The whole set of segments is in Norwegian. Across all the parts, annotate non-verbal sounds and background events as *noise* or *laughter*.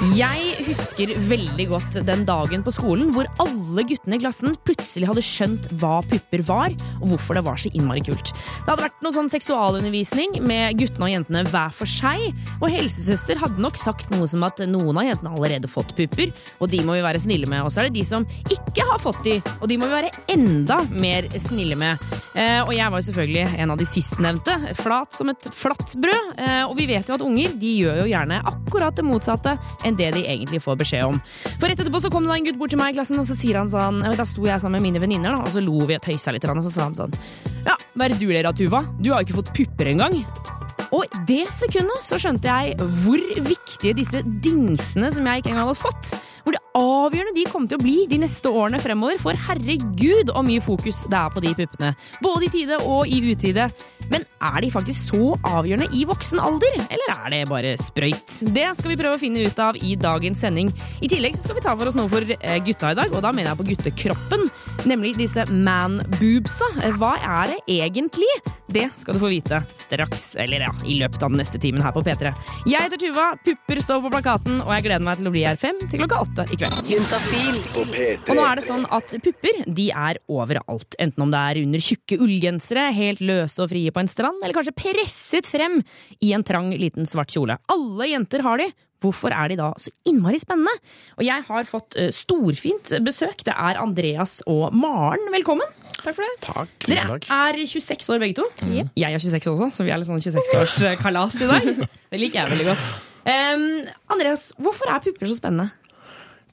Jeg husker veldig godt den dagen på skolen hvor alle guttene i klassen plutselig hadde skjønt hva pupper var, og hvorfor det var så innmari kult. Det hadde vært noe sånn seksualundervisning med guttene og jentene hver for seg, og helsesøster hadde nok sagt noe som at noen av jentene allerede fått pupper, og de må vi være snille med. Og så er det de som ikke har fått de, og de må vi være enda mer snille med. Eh, og jeg var jo selvfølgelig en av de sistnevnte, flat som et flatt brød. Eh, og vi vet jo at unger de gjør jo gjerne akkurat det motsatte enn det de egentlig får beskjed om. For rett etterpå så kom det da en gutt bort til meg i klassen, og så sier han sånn Da sto jeg sammen med mine venninner, og så lo vi og tøysa litt, og så sa han sånn Ja, hva er det du ler av, Tuva? Du har jo ikke fått pupper engang. Og i det sekundet så skjønte jeg hvor viktige disse dingsene som jeg ikke engang hadde fått, hvor det avgjørende de kommer til å bli de neste årene fremover. For herregud så mye fokus det er på de puppene. Både i tide og i utide. Men er de faktisk så avgjørende i voksen alder, eller er det bare sprøyt? Det skal vi prøve å finne ut av i dagens sending. I tillegg skal vi ta for oss noe for eh, gutta i dag, og da mener jeg på guttekroppen. Nemlig disse man-boobsa. Hva er det egentlig? Det skal du få vite straks, eller ja, i løpet av den neste timen her på P3. Jeg heter Tuva, pupper står på plakaten, og jeg gleder meg til å bli her fem til klokka åtte i kveld. På P3. Og nå er det sånn at pupper de er overalt. Enten om det er under tjukke ullgensere, helt løse og frie på en strand, eller kanskje presset frem i en trang liten svart kjole. Alle jenter har de. Hvorfor er de da så innmari spennende? Og jeg har fått eh, storfint besøk. Det er Andreas og Maren. Velkommen. Takk for det. Takk. Dere er 26 år begge to. Jeg er 26 også, så vi er litt sånn 26-årskalas i dag. *laughs* Det liker jeg veldig godt. Um, Andreas, hvorfor er pupper så spennende?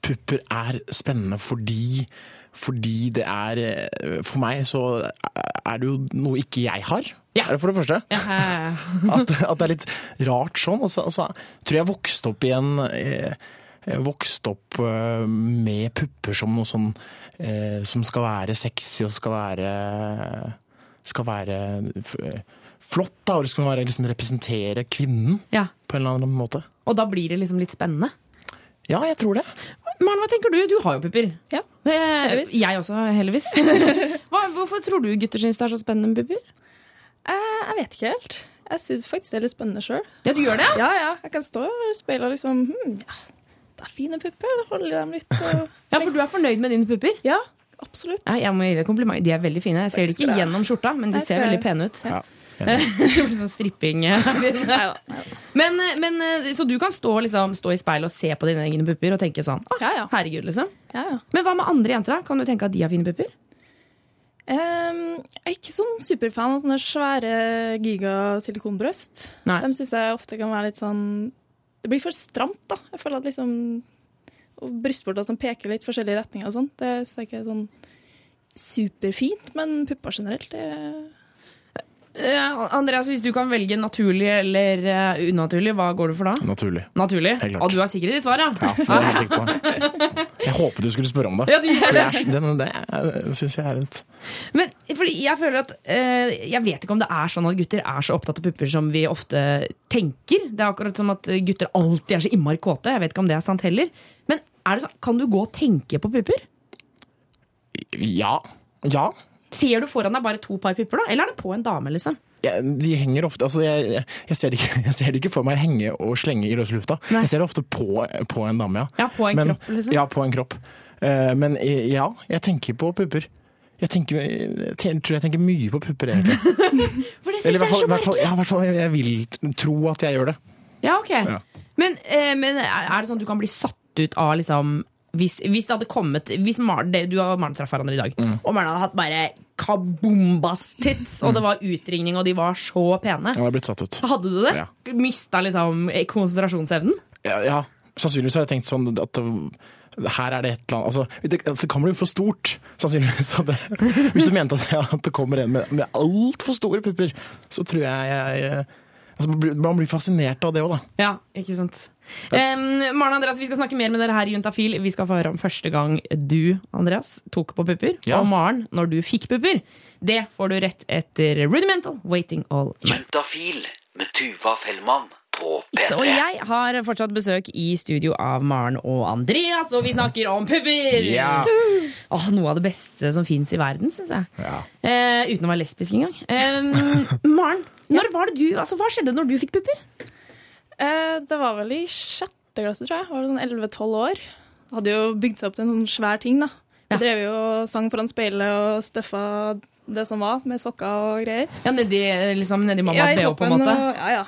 Pupper er spennende fordi fordi det er eh, For meg så er det jo noe ikke jeg har. Ja. Er det for det første? Ja, *laughs* At, at det er litt rart sånn. Og så, altså, tror jeg jeg vokste opp igjen eh, jeg vokste opp eh, med pupper som noe sånn som skal være sexy og skal være skal være flott, da, og det skal være, liksom, representere kvinnen ja. på en eller annen måte. Og da blir det liksom litt spennende. Ja, jeg tror det. Maren, hva tenker du? Du har jo pupper. Ja, Eh, heldigvis. Jeg også, heldigvis. *laughs* hva, hvorfor tror du gutter syns det er så spennende med pupper? Eh, jeg vet ikke helt. Jeg syns faktisk det er litt spennende sjøl. Ja, du gjør det? Ja, ja. Jeg kan stå og speile og liksom hm, ja, Det er fine pupper. Holder dem litt. Og... *laughs* Ja, For du er fornøyd med dine pupper? Ja, absolutt. Ja, jeg må gi deg kompliment. De er veldig fine. Jeg ser det ikke gjennom skjorta, men de ser veldig pene ut. Ja. *laughs* sånn stripping. *laughs* men, men, eh, så du kan stå, liksom, stå i speilet og se på dine egne pupper og tenke sånn ah, Ja, ja. Herregud, liksom. ja, ja. Men hva med andre jenter? da? Kan du tenke at de har fine pupper? Um, jeg er ikke sånn superfan av sånne svære giga-silikonbrøst. De syns jeg ofte kan være litt sånn Det blir for stramt, da. Jeg føler at liksom Brystvorter som peker litt forskjellige retninger og sånn. Det så ikke sånn superfint, men pupper generelt, det Eh, Andreas, hvis du kan velge naturlig eller uh, unaturlig, hva går du for da? Naturlig. Naturlig? Og du har sikker i svaret? ja? Ja, det var jeg på. Jeg håpet du skulle spørre om det. Ja, du gjør det. det. er- det syns jeg er litt Men fordi jeg føler at uh, Jeg vet ikke om det er sånn at gutter er så opptatt av pupper som vi ofte tenker. Det er akkurat som at gutter alltid er så innmari kåte. Jeg vet ikke om det er sant heller. Men er det sånn, kan du gå og tenke på pupper? Ja. Ja. Ser du foran deg bare to par pupper, da? Eller er det på en dame? liksom? Ja, de henger ofte altså jeg, jeg, ser ikke, *laughs* jeg ser det ikke for meg henge og slenge i løse lufta. Nei. Jeg ser det ofte på, på en dame, ja. Ja, på en Men- kropp, liksom? Ja, på en kropp. Uh, men eh, ja, jeg tenker på pupper. Jeg, tenker, jeg tror jeg tenker mye på pupper, egentlig. *laughs* For det syns jeg er så merkelig. ja, hvert fall jeg vil tro at jeg gjør det. Ja, ok. Ja. Men, eh, men er det sånn at du kan bli satt ut av liksom hvis, hvis det hadde kommet Hvis Maren, det, Du og Maren traff hverandre i dag, Mm. og Maren hadde hatt bare kabombas-tits, og det var utringning, og de var så pene. Jeg hadde blitt satt ut. Hadde du det? Ja. Mista liksom konsentrasjonsevnen? Ja, ja. sannsynligvis har jeg tenkt sånn at her er det et eller annet altså, det, altså, det kan bli for stort, sannsynligvis. Det, hvis du mente at det, at det kommer en med, med altfor store pupper, så tror jeg jeg altså, man, blir, fascinert av det òg, da. Ja, ikke sant. Um, Maren Andreas, Vi skal snakke mer med dere her i Juntafil. Vi skal få høre om første gang du Andreas, tok på pupper. Ja. Og Maren, når du fikk pupper. Det får du rett etter Rudimental Waiting All Night. Juntafil med Tuva Fellmann på på Og P3. jeg har fortsatt besøk i studio av Maren og Andreas, og vi snakker om pupper! Ja. Oh, noe av det beste som fins i verden, syns jeg. Ja. Eh, uten å være lesbisk engang. Eh, Maren, *laughs* når var det du, altså, hva skjedde når du fikk pupper? Eh, det var vel i sjette klasse, tror jeg. Det var sånn 11-12 år. Hadde jo bygd seg opp til en sånn svær ting, da. Ja. Jeg drev jo og sang foran speilet og støffa det som var, med sokker og greier. Ja, Nedi, liksom, nedi mammas bh, på en måte? Og, ja, ja.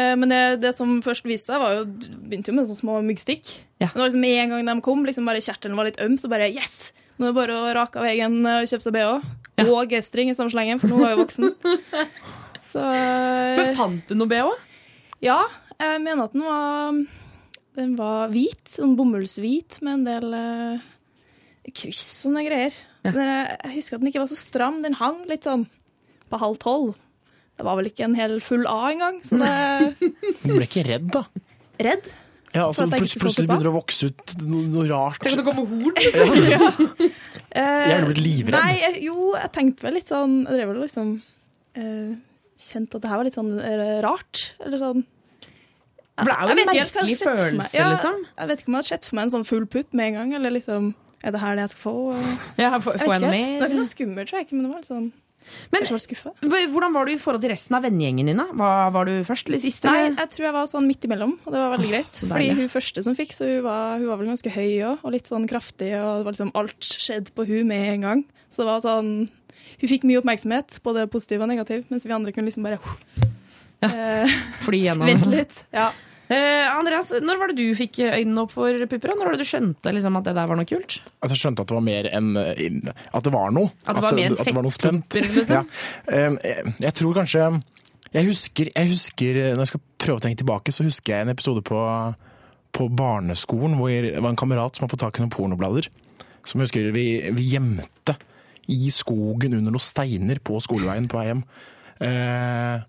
Eh, Men det, det som først viste seg, var jo begynte jo med sånne små myggstikk. Ja. Men liksom en gang de kom, liksom bare kjertelen var litt øm, så bare yes! Nå er det bare å rake av egen og kjøpe seg bh. Ja. Og G-string i samme slengen, for nå var jeg voksen. *laughs* Så Men eh, fant du noe bh? ja, jeg mener at den var Den var hvit, sånn bomullshvit med en del uh, kryss og sånne greier. Ja. Men jeg, jeg husker at den ikke var så stram. Den hang litt sånn på halv tolv. Det var vel ikke en hel full A engang, så det *laughs* Du ble ikke redd, da? Redd. Ja, altså, plutselig, plutselig begynner det å vokse ut noe, noe rart. Tenk at det kommer horn! *laughs* Eh, *laughs* Jeg er blitt livredd. Nei, jo, jeg tenkte vel litt sånn Jeg drev vel liksom uh, Kjente at det her var litt sånn eh, rart. Eller sånn For det er jo en merkelig følelse, Ja, liksom. Jeg vet ikke om jeg hadde sett for meg en sånn full pupp med en gang, eller liksom Er det her det jeg skal få? Ja, får, Jeg mer. jeg. Det var ikke noe skummelt, tror jeg ikke, men det var litt sånn Men hvordan var du i forhold til resten av vennegjengen din? Var, var du først eller sist? Nei, jeg tror jeg var sånn midt imellom, og det var veldig greit. Oh, Fordi hun første som fikk, så hun var, hun var vel ganske høy òg, og litt sånn kraftig, og det var liksom alt skjedde på hun med en gang. Så det var sånn Hun fikk mye oppmerksomhet, både positiv og negativ, mens vi andre kunne liksom bare ja, Fly gjennom. vente litt. Ja. Eh, Andreas, når var det du fikk øynene opp for pupper? Når var det du skjønte liksom, at det der var noe kult? At jeg skjønte at det var mer enn eh, At det var noe. At det var mer enn at det var noe spent. liksom? Ja. Eh, Jeg, jeg tror kanskje jeg husker, jeg husker Når jeg skal prøve å tenke tilbake, så husker jeg en episode på, på barneskolen hvor det var en kamerat som hadde fått tak i noen pornoblader. Som jeg husker vi, vi gjemte i skogen under noen steiner på skoleveien på vei hjem. Eh,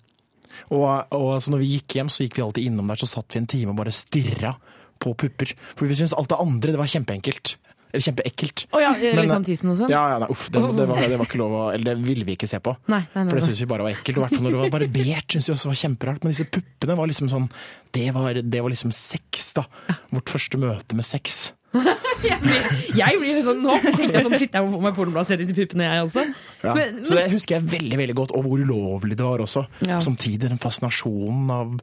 og, og så når vi gikk hjem, så gikk vi alltid innom der, så satt vi en time og bare stirra på pupper. For vi syntes alt det andre det var kjempeenkelt. Eller kjempeekkelt. Oh, ja, Men, liksom tissen og sånn? Ja, ja, nei, uff, det, det, var, det var ikke lov å Eller det ville vi ikke se på. Nei, nei, For det syntes vi bare var ekkelt. Og i hvert fall når det var barbert, syntes vi også var kjemperart. Men disse puppene var liksom sånn Det var, det var liksom sex, da. Vårt første møte med sex. *laughs* Jeg blir, jeg blir litt sånn, Nå tenkte jeg sånn Shit, jeg må få meg pornoblad og se disse puppene, jeg også. Ja. Men- Så det husker jeg veldig veldig godt, og hvor ulovlig det var også. Ja. Samtidig den fascinasjonen av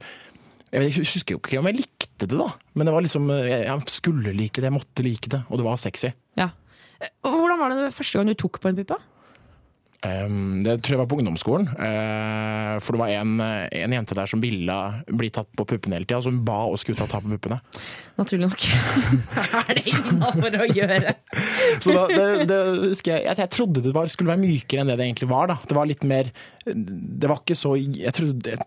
jeg husker jo ikke om jeg likte det, da. Men det var liksom, jeg skulle like det, jeg måtte like det. Og det var sexy. Ja. Eh, Hvordan var det første gang du tok på en puppe? Um, det tror jeg var på ungdomsskolen. Uh, for det var en, en jente der som ville bli tatt på puppene hele tida. Så hun ba oss gutta ta på puppene. Naturlig nok. *laughs* er det innafor å gjøre? Så da, det, det husker jeg, jeg, jeg trodde det var, skulle være mykere enn det det egentlig var. da. Det var litt mer Det var ikke så Jeg trodde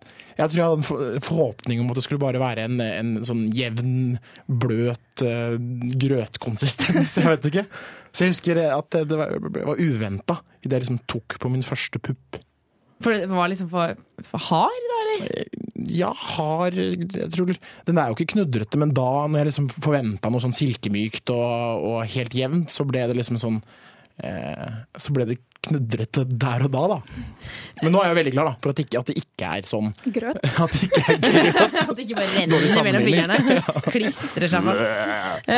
jeg tror jeg hadde en for- forhåpning om at det skulle bare være en, en sånn jevn, bløt uh, grøtkonsistens. Jeg vet ikke. Så jeg husker at det, var, var uventa idet jeg liksom tok på min første pupp. For det var liksom for, for hard, da, eller? Ja, hard jeg tror, Den er jo ikke knudrete, men da når jeg liksom forventa noe sånn silkemykt og, og helt jevnt, så ble det liksom sånn eh, Så ble det knudrete der og da, da. Men nå er jeg veldig glad da, for at, det ikke, at det ikke er sånn. Grøt. *laughs* At det ikke er *laughs* grøt. At det ikke bare renner mellom fingrene. *laughs* Klistrer seg fast.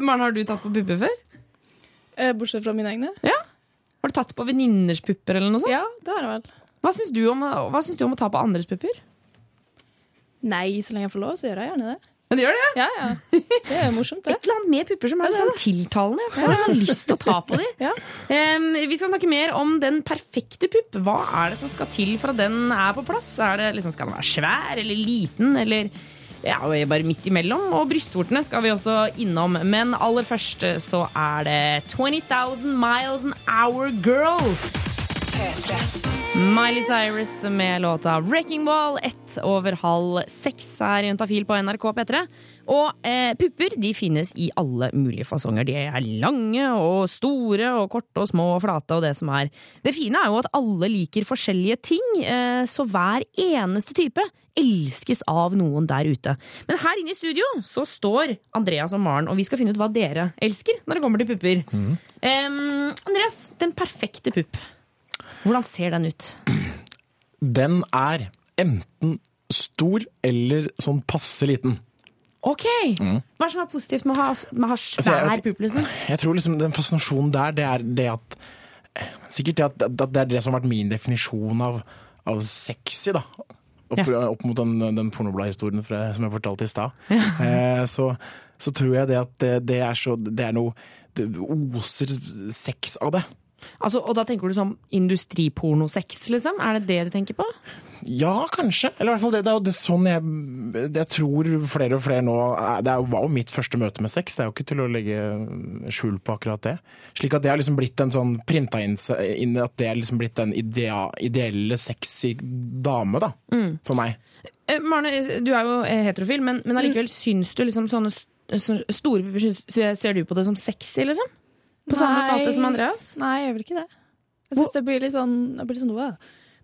Maren, har du tatt på pupper før? Eh, Bortsett fra mine egne. Ja. Har du tatt på venninners pupper eller noe sånt? Ja, det har jeg vel. Hva syns du, om- hva syns du om å ta på andres pupper? Nei, så lenge jeg får lov, så gjør jeg gjerne det. Men det gjør det, Ja, ja. Det er morsomt, det. Et eller annet med pupper som er sånn tiltalende. Jeg får sånn lyst til å ta på dem. *laughs* Ja. Um, vi skal snakke mer om den perfekte pupp. Hva er det som skal til for at den er på plass? Er det liksom, skal den være svær eller liten, eller ja, bare midt imellom? Og brystvortene skal vi også innom. Men aller først så er det 20,000 Miles an Hour Girl. Miley Cyrus med låta 'Wrecking Ball', ett over halv seks her i Juntafil på NRK P3. Og eh, pupper de finnes i alle mulige fasonger. De er lange og store og korte og små og flate og det som er. Det fine er jo at alle liker forskjellige ting, eh, så hver eneste type elskes av noen der ute. Men her inne i studio så står Andreas og Maren, og vi skal finne ut hva dere elsker når det kommer til pupper. Em, Andreas, den perfekte pupp. Hvordan ser den ut? Den er enten stor eller sånn passe liten. Ok! Hva er det som er positivt med å ha, med å ha Altså, svær jeg- pupp, liksom? Jeg tror liksom den fascinasjonen der, det er det at Sikkert det at, at det er det som har vært min definisjon av, av sexy, da. Opp, opp mot den, den pornobladhistorien som jeg fortalte i stad. *laughs* Eh, så, så tror jeg det at det, det er så Det er noe Det oser sex av det. Altså, og da tenker du sånn industripornosex, liksom? Er det det du tenker på? Ja, kanskje. Eller i hvert fall det, det er jo det sånn jeg, jeg tror flere og flere nå er- Det er var jo mitt første møte med sex. Det er jo ikke til å legge skjul på akkurat det. Slik at det har liksom blitt en sånn printa inn, inn at det er liksom blitt den idea, ideelle sexy dame, da. For meg. Eh, Marne, du er jo eh, heterofil, men, men allikevel syns du liksom sånne så store syns- Ser du på det som sexy, liksom? På samme måte som Andreas? Nei, jeg gjør vel ikke det. Jeg syns det blir litt sånn, det blir sånn wow.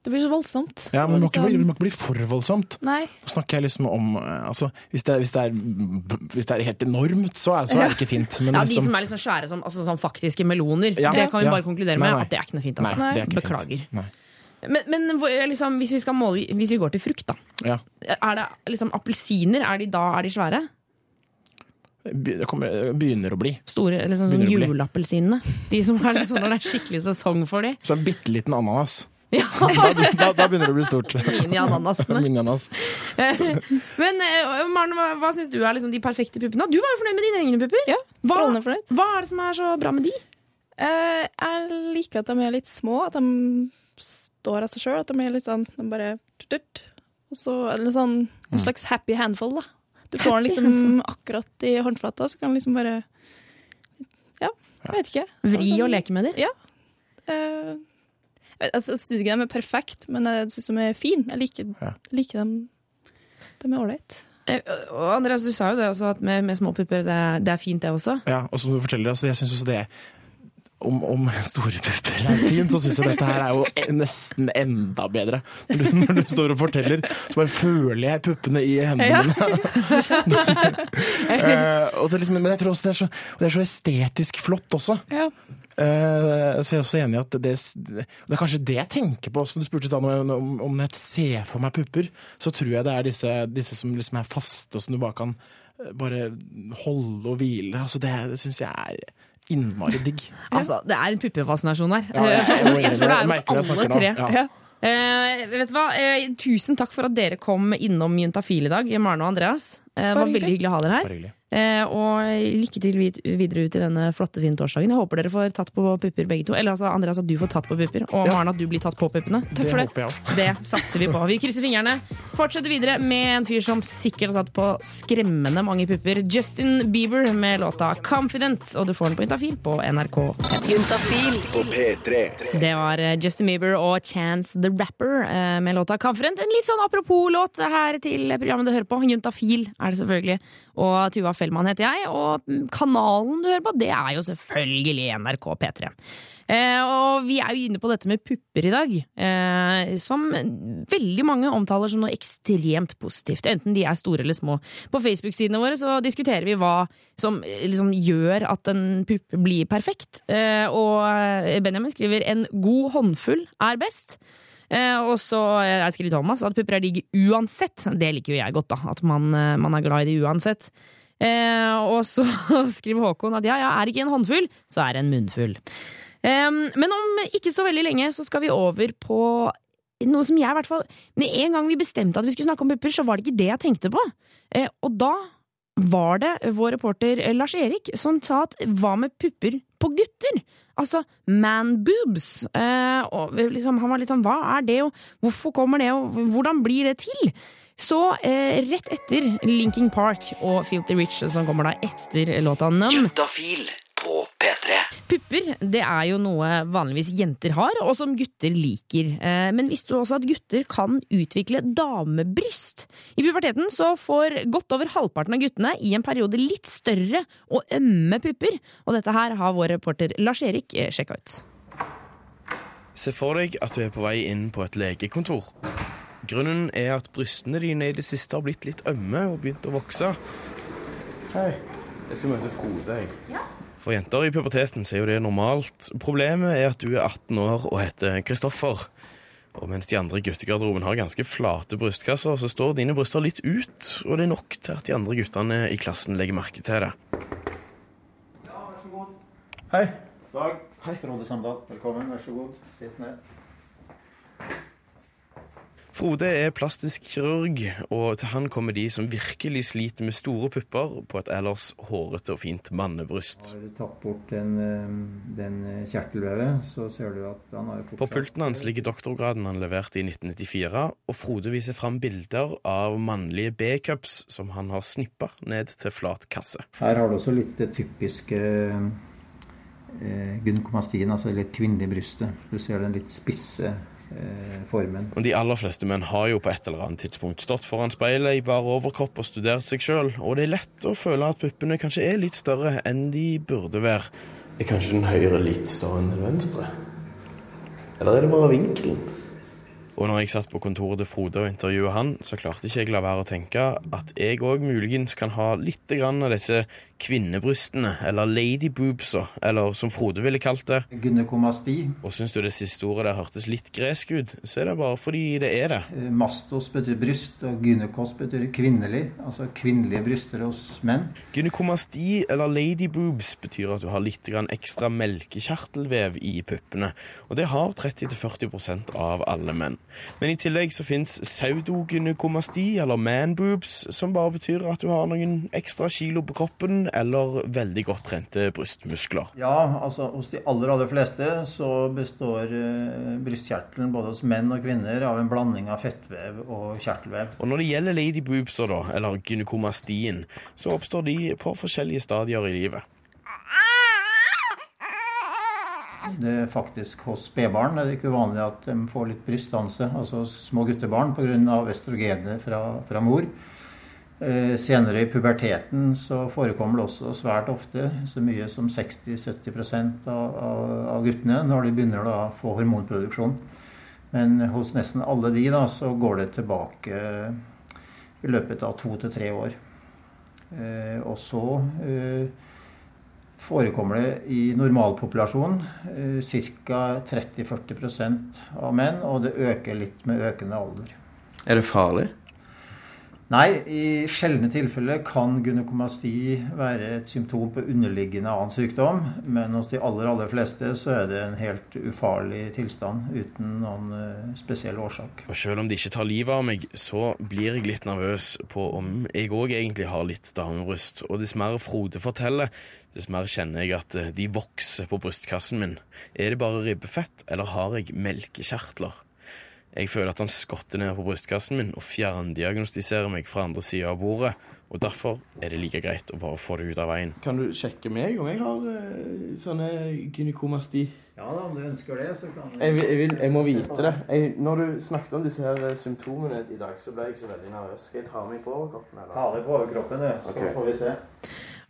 Det blir så voldsomt. Ja, men det må, ikke bli, det må ikke bli for voldsomt. Nei. Nå snakker jeg liksom om eh, altså, hvis, det, hvis, det er, hvis det er helt enormt, så er, så er det ikke fint. Men Ja, De liksom, som er liksom svære som altså, sånn faktiske meloner. Ja. Det kan vi Ja. bare konkludere Nei, med nei. at det er ikke noe fint. Nei, Altså. det er ikke Beklager. fint. Nei. Men, men liksom, hvis vi skal måle Hvis vi går til frukt, da. Ja. Er det liksom appelsiner? Er de da er de svære? Be- Det kommer, begynner å bli. Store, eller sånn, sånn juleappelsinene? De som er liksom når det er skikkelig sesong for de. Så en bitte liten ananas. *laughs* Ja, Da, da, da begynner det å bli stort. Mini-ananasene. Mini-ananas. Men eh, Maren, hva, hva syns du er liksom de perfekte puppene? Du var jo fornøyd med dine egne pupper. Ja, Hva, hva er det som er så bra med de? Uh, jeg liker at de er litt små, at de står av seg sjøl. At de er litt sånn de bare tut-tut. Og så er det sånn, en slags happy handful, da. Du får den *laughs* liksom akkurat i håndflata, så kan den liksom bare Ja, jeg vet ikke. Vri Altså, og leke med dem? Ja. Uh, jeg altså, syns ikke de er perfekt, men jeg syns de er fine. Jeg liker, Ja. liker dem. De er ålreit. Eh, Og Andreas, du sa jo det også, at med, med små pupper, det, er- det er fint det også. Ja, og som du forteller, altså, jeg syns også det om, om store pupper er *laughs* fint, så syns jeg dette her er jo nesten enda bedre. Når du, når du står og forteller, så bare føler jeg puppene i hendene mine. *laughs* uh, liksom, men jeg tror også det er, så, det er så estetisk flott også. Ja. Uh, så jeg er også enig i at det, det er kanskje det jeg tenker på også. Du spurte da om, om, om jeg ser for meg pupper, så tror jeg det er disse, disse som liksom er faste, og som du bare kan eh, bare holde og hvile. Altså det det syns jeg er innmari digg. *laughs* Altså, Det er en puppefascinasjon her. Ja, jeg- jeg *laughs* jeg tror det er oss hos alle tre. Ja. Uh, vet du hva? Uh, tusen takk for at dere kom innom Juntafil i dag, Maren og Andreas. Uh, det var veldig hyggelig å ha dere her. Eh, og lykke til videre ut i denne flotte, fine torsdagen. Jeg håper dere får tatt på pupper begge to. Eller altså, Andreas, at du får tatt på pupper, og. Maren at du blir tatt på puppene. Takk for det. håper jeg òg. Det satser vi på. Vi krysser fingrene. Fortsetter videre med en fyr som sikkert har tatt på skremmende mange pupper. Justin Bieber med låta 'Confident', og du får den på Juntafil på NRK. Juntafil på P3. Det var eh, Justin Bieber og Chance the Rapper eh, med låta 'Confident'. En litt sånn apropos-låt her til programmet du hører på. Juntafil er det selvfølgelig. Og Tuva Fellmann heter jeg, og kanalen du hører på, det er jo selvfølgelig NRK P3. Eh, og vi er jo inne på dette med pupper i dag, eh, som veldig mange omtaler som noe ekstremt positivt. Enten de er store eller små. På Facebook-sidene våre så diskuterer vi hva som liksom gjør at en pupp blir perfekt. Eh, og Benjamin skriver 'en god håndfull er best'. Eh, og så jeg skriver Thomas at pupper er digg uansett. Det liker jo jeg godt, da. At man, eh, man er glad i det uansett. Eh, og så *laughs* skriver Håkon at ja, ja, er ikke en håndfull, så er det en munnfull. Eh, men om ikke så veldig lenge så skal vi over på noe som jeg i hvert fall Med en gang vi bestemte at vi skulle snakke om pupper, så var det ikke det jeg tenkte på. Eh, og da var det vår reporter eh, Lars Erik som sa at hva med pupper på gutter? Altså man boobs. Eh, og liksom, han var litt sånn hva er det, og hvorfor kommer det, og hvordan blir det til? Så eh, rett etter Linking Park og Filthy Rich, som kommer da etter låta Numb, Juntafil på P3. Pupper det er jo noe vanligvis jenter har, og som gutter liker. Eh, Men visste du også at gutter kan utvikle damebryst? I puberteten så får godt over halvparten av guttene i en periode litt større og ømme pupper. Og dette her har vår reporter Lars-Erik eh, sjekka ut. Se for deg at du er på vei inn på et legekontor. Grunnen er at brystene dine i det siste har blitt litt ømme og begynt å vokse. Hei, jeg skal møte Frode. jeg. For jenter i puberteten så er jo det normalt. Problemet er at du er 18 år og heter Kristoffer. Og mens de andre i guttegarderoben har ganske flate brystkasser, så står dine bryster litt ut, og det er nok til at de andre guttene i klassen legger merke til det. Ja, vær så god. Hei. Dag. Hei. Frode Samdal. Velkommen. Vær så god. Sitt ned. Frode er plastisk kirurg, og til han kommer de som virkelig sliter med store pupper på et ellers hårete og fint mannebryst. Har du tatt bort den, eh, den kjertelvevet, så ser du at han har jo På pulten hans ligger doktorgraden han leverte i 1994, og Frode viser fram bilder av mannlige B-cups som han har snippa ned til flat kasse. Her har du også litt det typiske eh, gynekomastien, altså litt kvinnelig brystet. Du ser den litt spisse eh, formen. Og De aller fleste menn har jo på et eller annet tidspunkt stått foran speilet i bare overkropp og studert seg sjøl, og det er lett å føle at puppene kanskje er litt større enn de burde være. Er kanskje den høyre litt større enn den venstre? Eller er det bare vinkelen? Og når jeg satt på kontoret til Frode og intervjuet han, så klarte ikke jeg la være å tenke at jeg òg muligens kan ha litt grann av disse kvinnebrystene, eller ladyboobsa, eller som Frode ville kalt det. Gynekomasti. Og syns du det siste ordet der hørtes litt gresk ut, så er det bare fordi det er det. Eh, Mastos betyr bryst, og gynekos betyr kvinnelig. Altså kvinnelige bryster hos menn. Gynekomasti eller ladyboobs betyr at du har litt grann ekstra melkekjertelvev i puppene. Og det har 30-40% av alle menn. Men i tillegg så fins pseudogynekomasti eller manboobs, som bare betyr at du har noen ekstra kilo på kroppen eller veldig godt trente brystmuskler. Ja, altså hos de aller, aller fleste så består eh, brystkjertelen både hos menn og kvinner av en blanding av fettvev og kjertelvev. Og når det gjelder ladyboobser, da, eller gynekomastien, så oppstår de på forskjellige stadier i livet. Det er faktisk Hos spedbarn er det ikke uvanlig at de får litt brystdanse, altså små guttebarn, pga. østrogenet fra, fra mor. Eh, senere i puberteten så forekommer det også svært ofte så mye som 60-70 av, av, av guttene når de begynner å få hormonproduksjon. Men hos nesten alle de da, så går det tilbake i løpet av to til tre år. Eh, og så eh, forekommer det i normalpopulasjonen eh, ca. 30-40% av menn, og det øker litt med økende alder. Er det farlig? Nei, i sjeldne tilfeller kan gynekomasti være et symptom på underliggende annen sykdom, men hos de aller, aller fleste så er det en helt ufarlig tilstand uten noen eh, spesiell årsak. Og selv om de ikke tar livet av meg, så blir jeg litt nervøs på om jeg òg egentlig har litt damebryst. Og dess mer Frode forteller, dess mer kjenner jeg at eh, de vokser på brystkassen min. Er det bare ribbefett, eller har jeg melkekjertler? Jeg føler at han skotter ned på brystkassen min og fjerndiagnostiserer meg fra andre sida av bordet. Og derfor er det like greit å bare få det ut av veien. Kan du sjekke meg om jeg har uh, sånne gynekomasti? Ja da, om du ønsker det, så kan du Jeg, vil, jeg, vil, jeg må vite det. Jeg, når du snakket om disse her eh, symptomene i dag, så ble jeg så veldig nervøs. Skal jeg ta meg på overkroppen? eller? Ta deg på overkroppen, du, så okay. får vi se.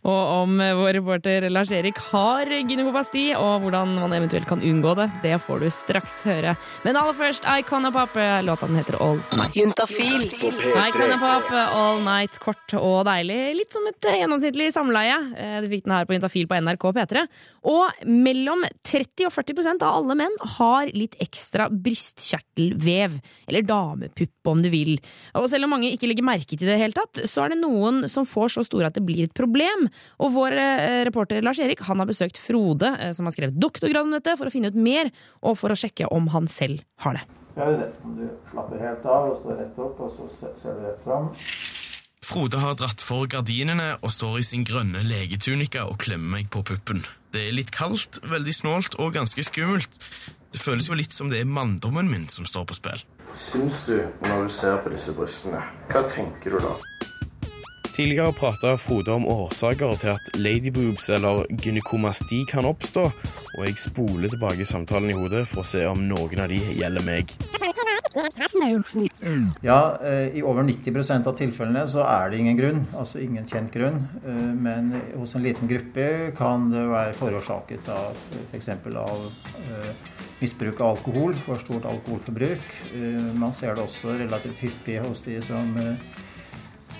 Og om vår reporter Lars Erik har gynekopasti, og hvordan man eventuelt kan unngå det, det får du straks høre. Men aller først Icona Pop. Låta den heter All Night. Juntafil Icona P3. Pop, All Night, kort og deilig. Litt som et eh, gjennomsnittlig samleie. Eh, Du fikk den her på Juntafil på NRK P3. Og mellom 30 og 40% av alle menn har litt ekstra brystkjertelvev. Eller damepupp, om du vil. Og selv om mange ikke legger merke til det i det hele tatt, så er det noen som får så store at det blir et problem. Og vår eh, reporter Lars Erik han har besøkt Frode, eh, som har skrevet doktorgrad om dette, for å finne ut mer, og for å sjekke om han selv har det. Skal vi se om du slapper helt av og står rett opp, og så ser du rett fram. Frode har dratt for gardinene og står i sin grønne legetunika og klemmer meg på puppen. Det er litt kaldt, veldig snålt og ganske skummelt. Det føles jo litt som det er manndommen min som står på spill. Syns du, når du ser på disse brystene, hva tenker du da? Tidligere prata Frode om årsaker til at ladyboobs eller gynekomasti kan oppstå, og jeg spoler tilbake samtalen i hodet for å se om noen av de gjelder meg. Ja, eh, i over 90% av tilfellene så er det ingen grunn, altså ingen kjent grunn. Eh, Men hos en liten gruppe kan det være forårsaket av f.eks. av eh, misbruk av alkohol, for stort alkoholforbruk. Man ser det også relativt hyppig hos de som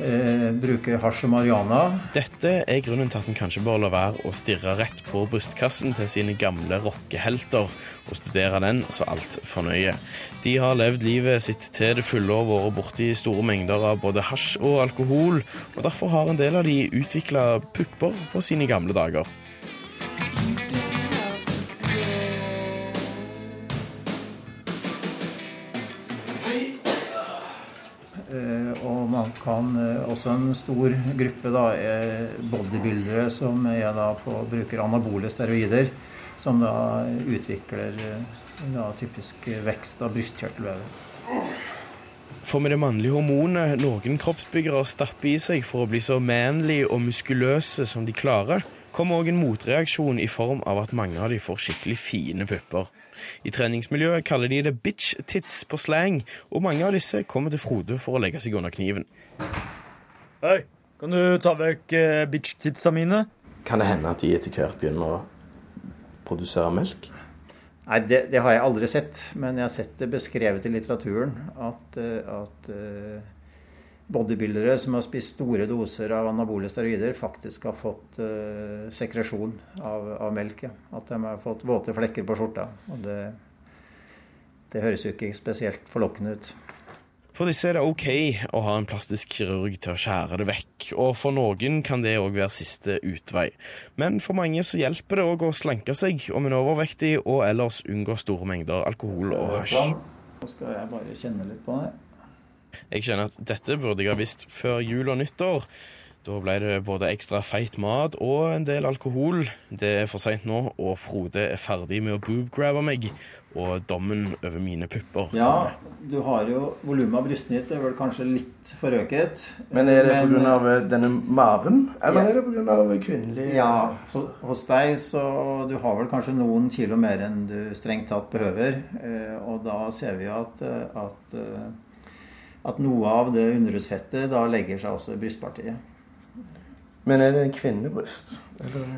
eh, bruker hasj og marihuana. Dette er grunnen til at en kanskje bør la være å stirre rett på brystkassen til sine gamle rockehelter og studere den så altfor nøye. De har levd livet sitt til det fulle og vært borti store mengder av både hasj og alkohol, og derfor har en del av de utvikla pupper på sine gamle dager. Kan eh, også en stor gruppe da, er bodybuildere som er da på, bruker anabole steroider, som da utvikler eh, da, typisk vekst av brystkjertelvevet. For med det mannlige hormonet noen kroppsbyggere stapper i seg for å bli så manly og muskuløse som de klarer, kommer òg en motreaksjon i form av at mange av de får skikkelig fine pupper. I treningsmiljøet kaller de det bitch tits på slang, og mange av disse kommer til Frode for å legge seg under kniven. Hei, kan du ta vekk eh, bitch-titsa mine? Kan det hende at de etter hvert begynner å produsere melk? Nei, det, det har jeg aldri sett, men jeg har sett det beskrevet i litteraturen at, eh, at eh, bodybuildere som har spist store doser av anabole steroider, faktisk har fått uh, sekresjon av, av melk. Ja. At de har fått våte flekker på skjorta. Og det, det høres jo ikke spesielt forlokkende ut. For disse er det OK å ha en plastisk kirurg til å skjære det vekk, og for noen kan det òg være siste utvei. Men for mange så hjelper det òg å slanke seg om en er overvektig, og ellers unngå store mengder alkohol og hasj. Nå skal jeg bare kjenne litt på det. Jeg kjenner at dette burde jeg ha visst før jul og nyttår. Da ble det både ekstra feit mat og en del alkohol. Det er for seint nå, og Frode er ferdig med å boobgrabbe meg. Og dommen over mine pupper Ja, du har jo volumet av brystene ditt er vel kanskje litt forøket. Men er det pga. denne maven, eller Ja. er det pga. kvinnelig Ja, ho- hos deg så du har vel kanskje noen kilo mer enn du strengt tatt behøver. eh, Og da ser vi jo at, eh, at, eh, at noe av det underhudsfettet da legger seg også i brystpartiet. Men er det en kvinnebryst?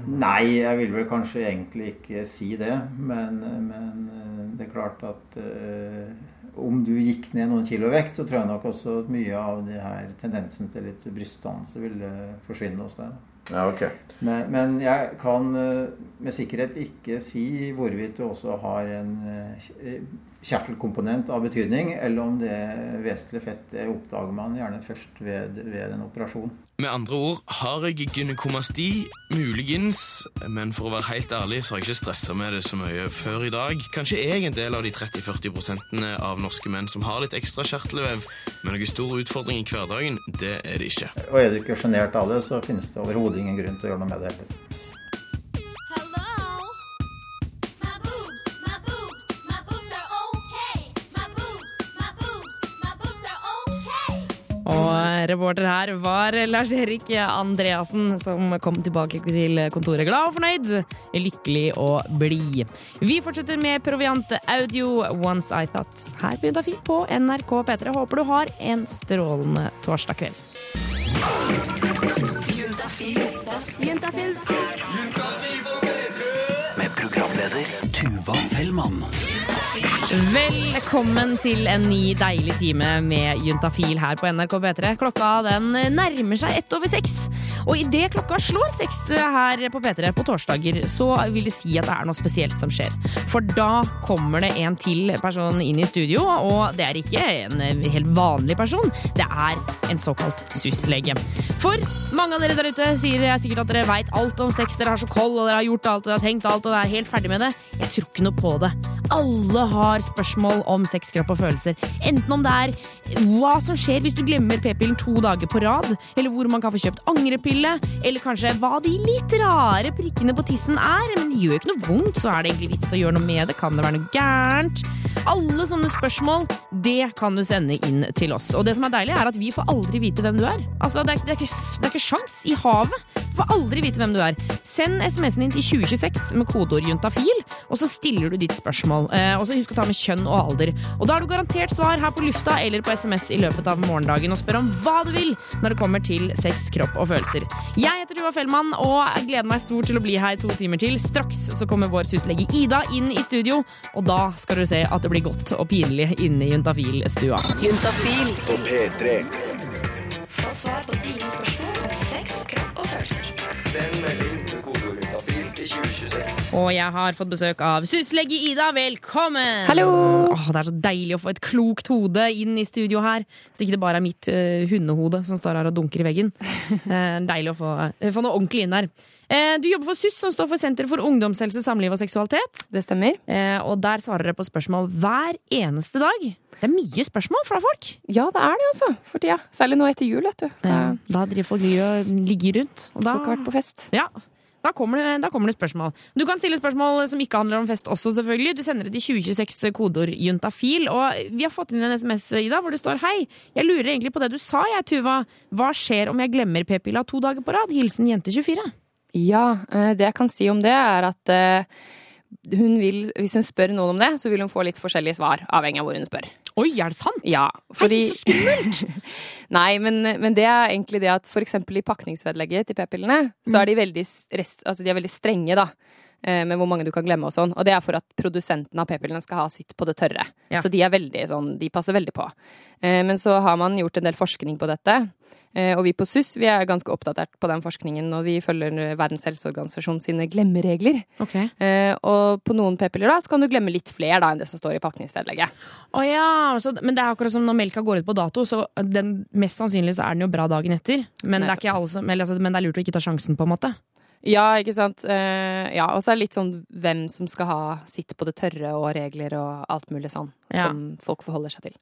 Nei, jeg vil vel kanskje egentlig ikke si det. Men, men eh, det er klart at eh, om du gikk ned noen kilo vekt, så tror jeg nok også at mye av de her tendensen til litt brystdannelse ville forsvinne hos deg. Ja, okay. Men, men jeg kan eh, med sikkerhet ikke si hvorvidt du også har en kjertelkomponent av betydning, eller om det vesentlige fettet oppdager man gjerne først ved, ved en operasjon. Med andre ord har jeg gynekomasti, muligens, men for å være helt ærlig så har jeg ikke stressa med det så mye før i dag. Kanskje jeg en del av de 30-40 prosentene av norske menn som har litt ekstra kjertelvev, men noen stor utfordring i hverdagen, det er det ikke. Og er du ikke sjenert av det, så finnes det overhodet ingen grunn til å gjøre noe med det heller. Reporter her var Lars-Erik Andreassen, som kom tilbake til kontoret glad og fornøyd, lykkelig og blid. Vi fortsetter med Proviant Audio Once I Thought her på Juntafil på NRK P3. Håper du har en strålende torsdag kveld. Juntafil. Med programleder Tuva Fellmann. Velkommen til en ny deilig time med Juntafil her på NRK P3. Klokka den nærmer seg ett over seks. Og idet klokka slår seks her på P3 på torsdager, så vil det si at det er noe spesielt som skjer. For da kommer det en til person inn i studio, og det er ikke en helt vanlig person. Det er en såkalt SUS-lege. For mange av dere der ute sier sikkert at dere veit alt om sex, dere har så koll, og dere har gjort alt, og dere har tenkt alt, og dere er helt ferdig med det. Jeg tror ikke noe på det. Alle har spørsmål om sex, kropp og følelser. Enten om det er hva som skjer hvis du glemmer p-pillen to dager på rad, eller hvor man kan få kjøpt angrepille, eller kanskje hva de litt rare prikkene på tissen er. Men det gjør ikke noe vondt, så er det egentlig vits å gjøre noe med det. Kan det være noe gærent? Alle sånne spørsmål, det kan du sende inn til oss. Og det som er deilig, er at vi får aldri vite hvem du er. Altså, det er, det er ikke, det er ikke sjans i havet. Du får aldri vite hvem du er. Send SMS-en din til 2026 med kodeord juntafil, og så stiller du ditt spørsmål. Og så husk å ta med kjønn og alder. Og da har du garantert svar her på lufta eller på SMS i løpet av morgendagen, og spør om hva du vil når det kommer til sex, kropp og følelser. Jeg heter Tuva Fellmann, og jeg gleder meg stort til å bli her to timer til. Straks så kommer vår syslege Ida inn i studio, og da skal du se at det blir godt og pinlig inne i juntafil-stua. Juntafil på P3. Få svar på dine spørsmål Og jeg har fått besøk av syslege Ida. Velkommen! Hallo! Åh, det er så deilig å få et klokt hode inn i studio her. Så ikke det bare er mitt uh, hundehode som står her og dunker i veggen. uh, *laughs* deilig å få, uh, få, noe ordentlig inn der. Du jobber for SUS, som står for Senter for ungdomshelse, samliv og seksualitet. Det stemmer. Og der svarer dere på spørsmål hver eneste dag. Det er mye spørsmål fra folk. Ja, det er det, altså. For tida. Særlig nå etter jul, vet du. Ja, da driver folk mye og ligger rundt. Og da... Folk har vært på fest. Ja, da kommer, det, da kommer det spørsmål. Du kan stille spørsmål som ikke handler om fest også, selvfølgelig. Du sender det til 2026 kodeord juntafil. Og vi har fått inn en SMS, Ida, hvor det står Hei, jeg lurer egentlig på det du sa, jeg, Tuva. Hva skjer om jeg glemmer p-pilla to dager på rad? Hilsen jente24. Ja, eh, det jeg kan si om det, er at eh, hun vil, hvis hun spør noen om det, så vil hun få litt forskjellige svar, avhengig av hvor hun spør. Oi, er det sant? Ja, fordi Hei, så skummelt! *laughs* Nei, men, men det er egentlig det at for eksempel i pakningsvedlegget til p-pillene, så er de veldig, rest, altså de er veldig strenge, da. Eh, Med hvor mange du kan glemme og sånn. Og det er for at produsenten av p-pillene skal ha sitt på det tørre. Ja. Så de er veldig sånn, de passer veldig på. Eh, Men så har man gjort en del forskning på dette. Eh, Og vi på SUS vi er ganske oppdatert på den forskningen, og vi følger Verdens helseorganisasjon sine glemmeregler. Ok. Eh, Og på noen p-piller da, så kan du glemme litt flere da enn det som står i pakningsvedlegget. Å ja, så, men det er akkurat som når melka går ut på dato, så den, mest sannsynlig så er den jo bra dagen etter. Men det er, ikke alle som, altså, men det er lurt å ikke ta sjansen, på en måte. Ja, ikke sant. Uh, ja, og så er det litt sånn hvem som skal ha sitt på det tørre og regler og alt mulig sånn Ja. som folk forholder seg til.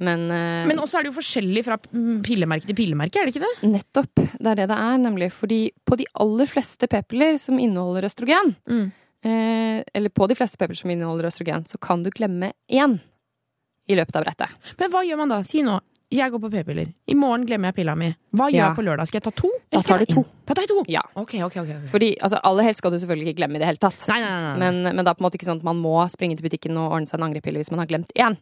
Men, uh, Men også er det jo forskjellig fra pillemerke til pillemerke, er det ikke det? nettopp. Det er det det er, nemlig. Fordi på de aller fleste p-piller som inneholder østrogen, Mm. uh, eller på de fleste p-piller som inneholder østrogen, så kan du glemme én i løpet av brettet. Men hva gjør man da? Si nå. Jeg går på p-piller. I morgen glemmer jeg pilla mi. Hva gjør Ja. jeg på lørdag? Skal jeg ta to? Da tar du to. Da tar jeg to. Ja. Ok, ok, ok. ok. Fordi altså, aller helst skal du selvfølgelig ikke glemme i det hele tatt. Nei, nei. nei. Men, men det er på en måte ikke sånn at man må springe til butikken og ordne seg en angrepille hvis man har glemt én.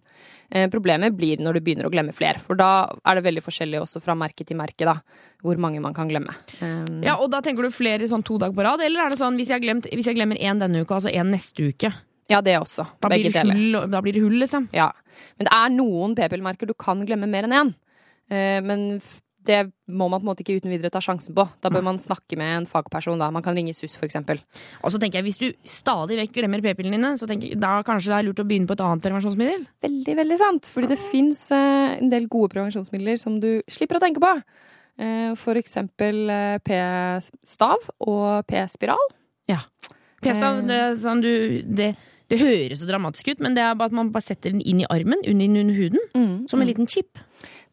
Eh, problemet blir når du begynner å glemme flere, for da er det veldig forskjellig også fra merke til merke da, hvor mange man kan glemme. Um, Ja, og da tenker du flere sånn to dager på rad? Eller er det sånn hvis jeg, glemt, hvis jeg glemmer én denne uka, altså én neste uke? Ja, det også. Da blir, Begge det deler. da blir det hull, liksom? Ja. Men det er noen p-pillemerker du kan glemme mer enn én. Eh, men det må man på en måte ikke uten videre ta sjansen på. Da bør man snakke med en fagperson. da. Man kan ringe SUS, eksempel. Og så tenker jeg, Hvis du stadig vekk glemmer p-pillene dine, så tenker jeg, da kanskje det er lurt å begynne på et annet prevensjonsmiddel? Veldig, veldig sant. Fordi det fins en del gode prevensjonsmidler som du slipper å tenke på. Eh, For eksempel eh, p-stav og p-spiral. Ja. P-stav, det, er sånn du, det, det høres så dramatisk ut, men det er bare at man bare setter den inn i armen, under, under huden, som en liten chip.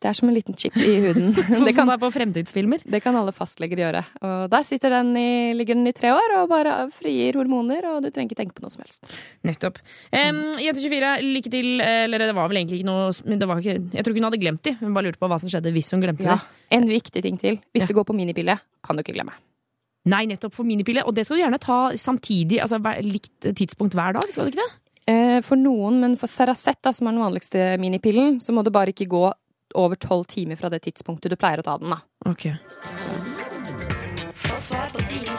Det er som en liten chip i huden. *laughs* *laughs* Sånn det, som kan, det er på fremtidsfilmer. det kan alle fastleger gjøre. Og der sitter den i, ligger den i tre år og bare frigir hormoner, og du trenger ikke tenke på noe som helst. Nettopp. Um, Jente24, lykke til. Eller det var vel egentlig ikke noe det var ikke, Jeg tror ikke hun hadde glemt de. Hun bare lurte på hva som skjedde hvis hun glemte Ja. det. En viktig ting til. Hvis Ja. du går på minipille, kan du ikke glemme. Nei, nettopp for minipille. Og det skal du gjerne ta samtidig, altså likt tidspunkt hver dag, skal du ikke det? Eh, For noen, men for Saracet, da, som er den vanligste minipillen, så må du bare ikke gå over tolv timer fra det tidspunktet du pleier å ta den. da. Ok. Få svar på dine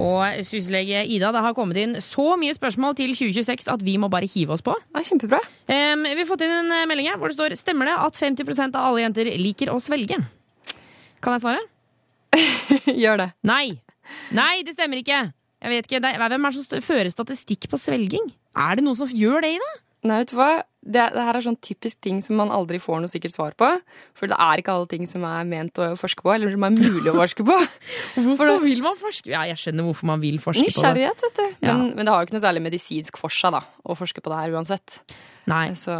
Og syslege Ida, det har kommet inn så mye spørsmål til 2026 at vi må bare hive oss på. Det er kjempebra. Um, vi har fått inn en eh, melding her hvor det står Stemmer det at 50% av alle jenter liker å svelge? Kan jeg svare? *laughs* Gjør det. Nei. Nei, det stemmer ikke. Jeg vet ikke, er, Hvem er det som fører statistikk på svelging? Er det noen som gjør det i det? Nei, vet du hva? Det, det her er sånn typisk ting som man aldri får noe sikkert svar på. For det er ikke alle ting som er ment å forske på, eller som er mulig å forske på. *laughs* Hvorfor vil man forske? Ja, jeg skjønner hvorfor man vil forske på det. Nysgjerrighet, vet du. Men, Ja. men det har jo ikke noe særlig medisinsk for seg da, å forske på det her uansett. Nei. Så,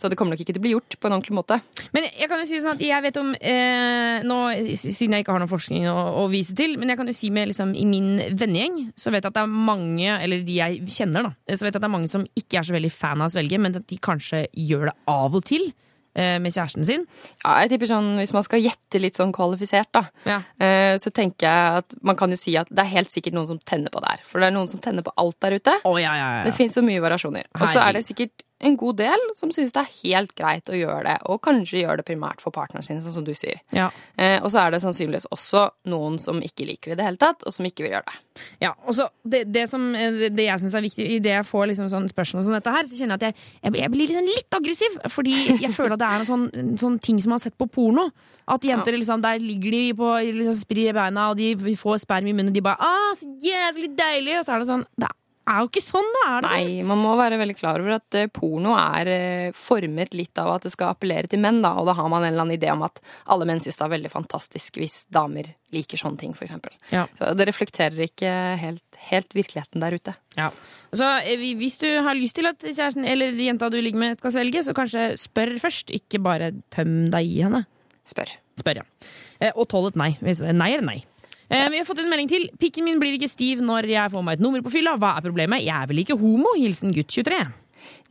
så det kommer nok ikke til å bli gjort på en ordentlig måte. Men jeg kan jo si sånn at jeg vet om eh, nå, Siden jeg ikke har noe forskning å, å vise til, men jeg kan jo si med liksom, i min vennegjeng så vet jeg at det er mange, eller de jeg kjenner, da, så vet jeg at det er mange som ikke er så veldig fan av å svelge, men at de kanskje gjør det av og til eh, med kjæresten sin. Ja, jeg tipper sånn, Hvis man skal gjette litt sånn kvalifisert, da, Ja. eh, så tenker jeg at man kan jo si at det er helt sikkert noen som tenner på det her. For det er noen som tenner på alt der ute. Oh, ja, ja, ja. Det fins så mye variasjoner. Og så er det sikkert en god del som syns det er helt greit å gjøre det, og kanskje gjøre det primært for partneren sin, sånn som du sier. Ja. Eh, og så er det sannsynligvis også noen som ikke liker det i det hele tatt, og som ikke vil gjøre det. Ja, og så det, det, som, eh, det jeg syns er viktig, i det jeg får liksom sånn spørsmål som dette her, så kjenner jeg at jeg, jeg, jeg blir liksom litt aggressiv. Fordi jeg føler at det er en sånn, en sånn ting som man har sett på porno. At jenter liksom, der ligger de på liksom, spri i beina, og de får sperm i munnen, og de bare ah, så jævlig deilig', og så er det sånn Det er jo ikke sånn, da! Er det? Nei, man må være veldig klar over at eh, porno er eh, formet litt av at det skal appellere til menn, da, og da har man en eller annen idé om at alle menn syns det er veldig fantastisk hvis damer liker sånne ting, eksempel. Ja. Så det reflekterer ikke helt, helt virkeligheten der ute. Ja. Så eh, hvis du har lyst til at kjæresten eller jenta du ligger med, skal svelge, så kanskje spør først, ikke bare tøm deg i henne. Spør. Spør, ja. Og tål et nei. Nei er nei. Eh, Vi har fått en melding til. Pikken min blir ikke stiv når jeg får meg et nummer på fylla. Hva er problemet? Jeg er vel ikke homo? Hilsen gutt 23.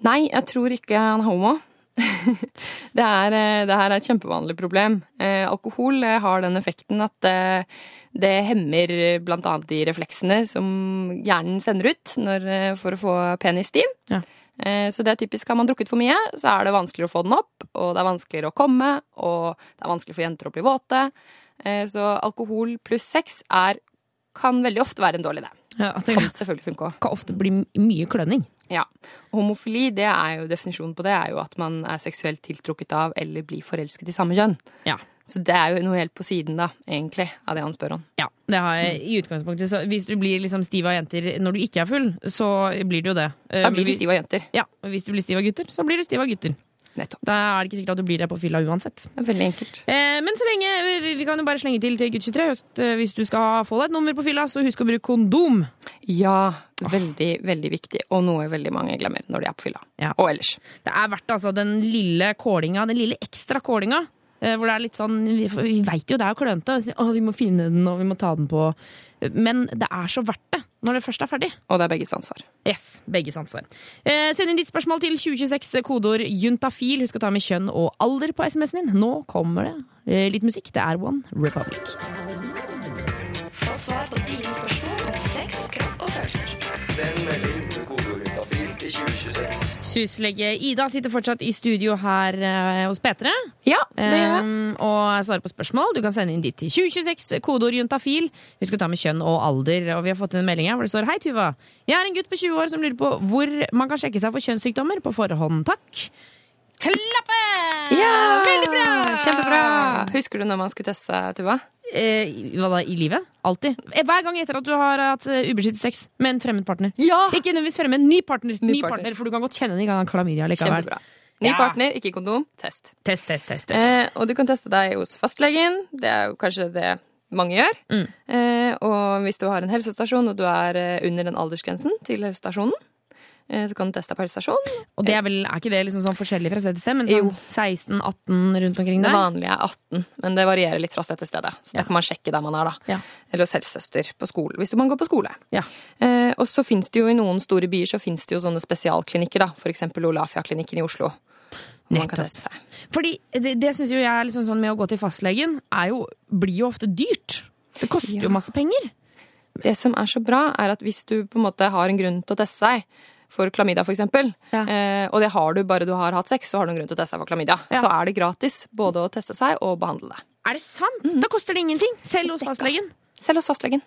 Nei, jeg tror ikke han er homo. *laughs* det, er, eh, det her er et kjempevanlig problem. Eh, alkohol eh, har den effekten at eh, det hemmer annet de refleksene som hjernen sender ut når, for å få penis stiv. Ja. Eh, så det er typisk har man drukket for mye, så er det vanskeligere å få den opp, og det er vanskeligere å komme, og det er vanskelig for jenter å bli våte. Eh, så alkohol pluss sex er, kan veldig ofte være en dårlig idé. Ja, det Kan selvfølgelig funke òg. kan ofte bli mye klønning. Ja. Homofili, det er jo definisjonen på det, er jo at man er seksuelt tiltrukket av eller blir forelsket i samme kjønn. Ja. Så det er jo noe helt på siden, da, egentlig, av det han spør om. Ja, det har jeg i utgangspunktet. Så hvis du blir liksom stiv av jenter når du ikke er full, så blir du jo det. Eh, Da blir du vi- stiv av jenter. Ja, og hvis du blir stiv av gutter, så blir du stiv av gutter. Nettopp. Da er det ikke sikkert at du blir det på fylla uansett. Det er veldig enkelt. Eh, men så lenge, vi, vi kan jo bare slenge til til gutt 23 høst, eh, hvis du skal få deg et nummer på fylla, så husk å bruke kondom. Ja, veldig, veldig viktig, og noe veldig mange glemmer når de er på fylla. Ja. Og ellers. Det er verdt altså den lille kålinga, den lille ekstra kålinga. eh, Hvor det er litt sånn Vi, vi veit jo det er klønete. Å, vi må finne den, og vi må ta den på. Men det er så verdt det når det først er ferdig. Og det er begges ansvar. Yes, begges ansvar. Eh, send inn ditt spørsmål til 2026, kodeord juntafil. Husk å ta med kjønn og alder på SMS-en din. Nå kommer det eh, litt musikk. Det er One Republic. Få svar på dine spørsmål om sex, kropp og følelser. Send 2026. Ida sitter fortsatt i studio her eh, hos P3 Ja, det gjør jeg. Um, og svarer på spørsmål. Du kan sende inn ditt til 2026, kodeord juntafil. Husk å ta med kjønn og alder. Og vi har fått en melding her hvor det står Hei, Tuva. Jeg er en gutt på 20 år som lurer på hvor man kan sjekke seg for kjønnssykdommer på forhånd. Takk. Klappe! Ja! Veldig bra! Kjempebra! Husker du når man skulle teste Tuva? Eh, hva da, i livet? Alltid. Eh, Hver gang etter at du har hatt eh, ubeskyttet sex med en fremmed partner. Ja! Ikke nødvendigvis fremmed, ny partner. Ny, Ny partner. partner. For du kan godt kjenne den i gang klamydia likevel. Kjempebra. Ny Ja. partner, ikke kondom. Test. Test, test, test. test. Eh, og du kan teste deg hos fastlegen. Det er jo kanskje det mange gjør. Mm. Eh, og hvis du har en helsestasjon og du er eh, under den aldersgrensen til helsestasjonen, så kan du teste deg på helsestasjon. Og det er vel, er ikke det liksom sånn forskjellig fra sted til sted? Men sånn 16-18 rundt omkring der? Det vanlige er 18, men det varierer litt fra sted til sted. Så Ja. det kan man sjekke der man er, da. Ja. Eller hos helsesøster på skole, hvis man går på skole. Ja. Eh, og så fins det jo i noen store byer så finnes det jo sånne spesialklinikker, da. For eksempel Olafia-klinikken i Oslo. Nettopp. Fordi det, det syns jo jeg liksom sånn med å gå til fastlegen, er jo, blir jo ofte dyrt. Det koster Ja. jo masse penger. Det som er så bra, er at hvis du på en måte har en grunn til å teste seg, for klamydia eksempel, Ja. eh, og det har du bare du har hatt sex, så har du en grunn til å teste deg for klamydia, Ja. så er det gratis både å teste seg og behandle det. Er det sant? Da koster det ingenting, selv hos fastlegen. Selv hos fastlegen.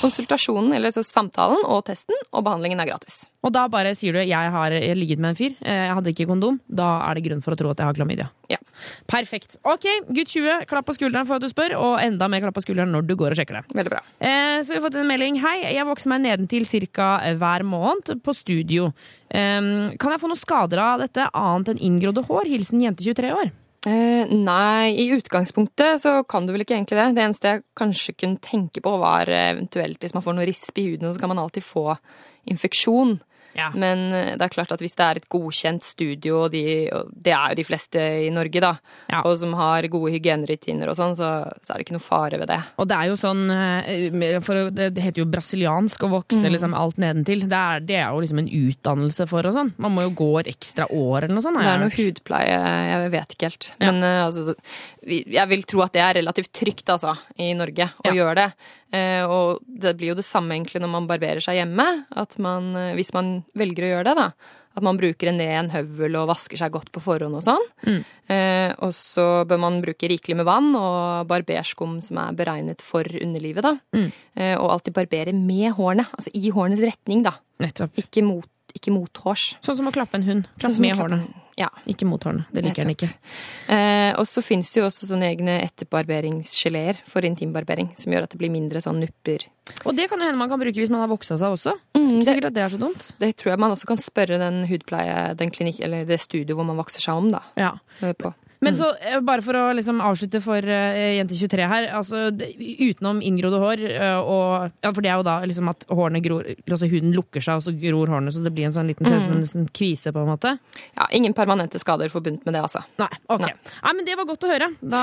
Konsultasjonen, eller så samtalen og testen og behandlingen er gratis. Og da bare sier du 'jeg har ligget med en fyr, eh, jeg hadde ikke kondom'. Da er det grunn for å tro at jeg har klamydia. Ja. Perfekt. Ok, gutt 20, klapp på skulderen for at du spør, og enda mer klapp på skulderen når du går og sjekker det. Veldig bra. Eh, så vi har fått en melding. Hei, jeg vokser meg nedentil ca. hver måned på studio. Eh, kan jeg få noen skader av dette annet enn inngrodde hår? Hilsen jente 23 år. Eh, nei, i utgangspunktet så kan du vel ikke egentlig det. Det eneste jeg kanskje kunne tenke på, var eh, eventuelt hvis man får noe risp i huden, så kan man alltid få infeksjon. Ja. Men eh, det er klart at hvis det er et godkjent studio, og, de, og det er jo de fleste i Norge, da, Ja. og som har gode hygienerutiner og sånn, så, så er det ikke noe fare ved det. Og det er jo sånn eh, for Det heter jo brasiliansk å vokse Mm. liksom alt nedentil. Det er, det er jo liksom en utdannelse for og sånn. Man må jo gå et ekstra år eller noe sånt. Det er noe hudpleie, jeg vet ikke helt. Ja. Men eh, altså, jeg vil tro at det er relativt trygt, altså, i Norge å gjøre det. Og det blir jo det samme egentlig når man barberer seg hjemme. At man, hvis man velger å gjøre det, da, At man bruker en ren høvel og vasker seg godt på forhånd og sånn. Mm. Eh, og så bør man bruke rikelig med vann og barberskum som er beregnet for underlivet, da. Mm. Eh, og alltid barbere med hårene, altså i hårenes retning, da. Nettopp. Ikke mot, ikke mot hårs. Sånn som å klappe en hund. Sånn Klapp som å med klappe hårene. Ja. Ikke mot hårene. Det liker han ikke. Eh, og så fins det jo også sånne egne etterbarberingsgeleer for intimbarbering, som gjør at det blir mindre sånn nupper. Og det kan jo hende man kan bruke hvis man har voksa seg også. Mm, det, sikkert at det er så dumt. det tror jeg man også kan spørre den hudpleie, den klinikk, eller det studioet hvor man vokser seg om, da. Ja. På. Men så, eh, bare for å liksom avslutte for uh, jente 23 her, altså det, utenom inngrodde hår uh, og ja, For det er jo da liksom at hårene gror Altså huden lukker seg, og så gror hårene, så det blir en sånn liten ser ut som en nesten kvise, på en måte. Ja, ingen permanente skader forbundet med det, altså. Nei, ok. Nei. men det var godt å høre. Da,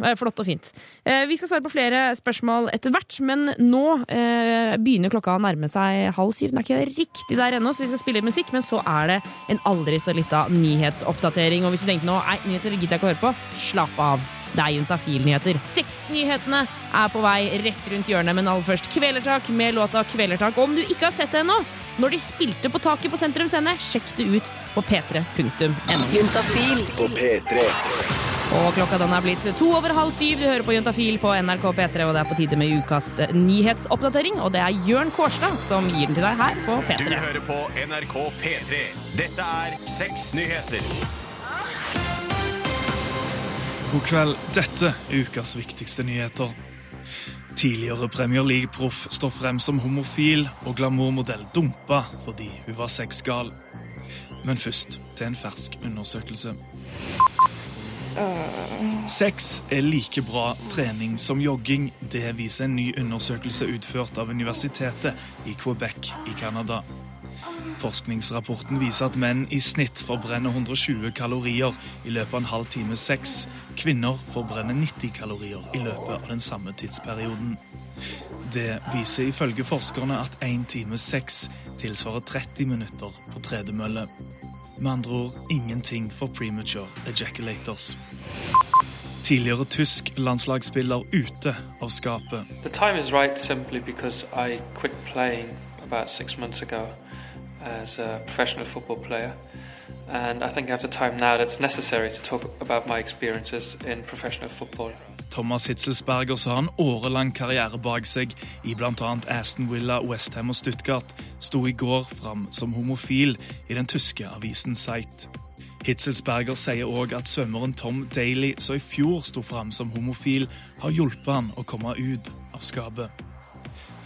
uh, *laughs* flott og fint. Uh, vi skal svare på flere spørsmål etter hvert, men nå eh, begynner klokka å nærme seg halv syv. Den er ikke riktig der ennå, så vi skal spille musikk, men så er det en aldri så lita nyhetsoppdatering. Og hvis du tenkte nå, nei, nyheter gidder jeg ikke å høre på, slapp av. Det er Juntafil-nyheter. Sexnyhetene er på vei rett rundt hjørnet, men aller først Kvelertak med låta Kvelertak. Om du ikke har sett det ennå, når de spilte på taket på Sentrum Scene, sjekk det ut på p3.no. Juntafil på P3. Og klokka den er blitt to over halv syv. Du hører på Juntafil på NRK P3, og det er på tide med ukas nyhetsoppdatering. Og det er Jørn Kårstad som gir den til deg her på P3. Du hører på NRK P3. Dette er Seks nyheter. God kveld. Dette er ukas viktigste nyheter. Tidligere Premier League-proff står frem som homofil, og glamourmodell dumpa fordi hun var sexgal. Men først til en fersk undersøkelse. Sex er like bra trening som jogging. Det viser en ny undersøkelse utført av Universitetet i Quebec i Canada. Forskningsrapporten viser at menn i snitt forbrenner 120 kalorier i løpet av en halv time sex. Kvinner forbrenner 90 kalorier i løpet av den samme tidsperioden. Det viser ifølge forskerne at én time sex tilsvarer 30 minutter på tredemølle. Med andre ord ingenting for premature ejaculators. Tidligere tysk landslagsspiller ute av skapet. The time is right simply because I quit playing about six months as a professional football player. And I think I have the time now that's necessary to talk about my experiences in professional football. Thomas Hitzelsberger så har en årelang karriere bak seg i bl.a. Aston Villa, Westham og Stuttgart, sto i går fram som homofil i den tyske avisen Zeit. Hitzelsberger sier òg at svømmeren Tom Daly, som i fjor sto fram som homofil, har hjulpet han å komme ut av skapet.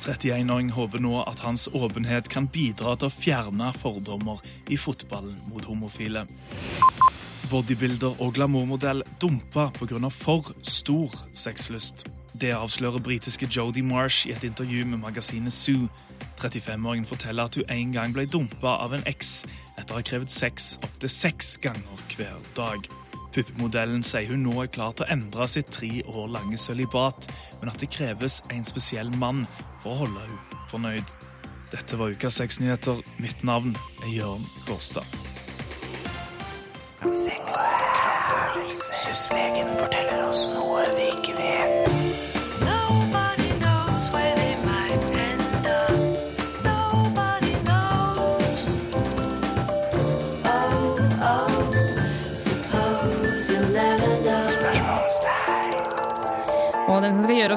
31-åring håper nå at hans åpenhet kan bidra til å fjerne fordommer i fotballen mot homofile. Bodybuilder og glamourmodell dumpa pga. for stor sexlyst. Det avslører britiske Jodie Marsh i et intervju med magasinet Zoo. 35-åringen forteller at hun en gang ble dumpa av en eks etter å ha krevd sex opptil seks ganger hver dag. Puppemodellen sier hun nå er klar til å endre sitt tre år lange sølibat, men at det kreves en spesiell mann for å holde hun fornøyd. Dette var ukas sexnyheter. Mitt navn er Jørn Kårstad. Syslegen forteller oss noe vi ikke vet.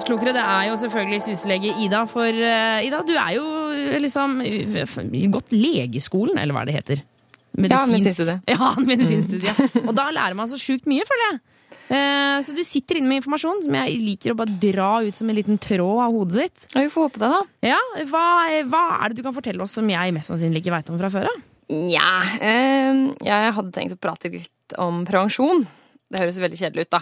Oss klokere, det er jo selvfølgelig syslege Ida. For eh, Ida, du er jo eh, liksom uh, gått legeskolen, eller hva det heter. Ja, medisinstudiet. *laughs* Ja, medisinstudiet. *laughs* Og da lærer man så sjukt mye, føler jeg. Eh, Så du sitter inne med informasjon som jeg liker å bare dra ut som en liten tråd av hodet ditt. Ja, vi får håpe det, da. Ja, hva, hva er det du kan fortelle oss som jeg mest sannsynlig ikke veit om fra før? Nja eh, Jeg hadde tenkt å prate litt om prevensjon. Det høres veldig kjedelig ut, da.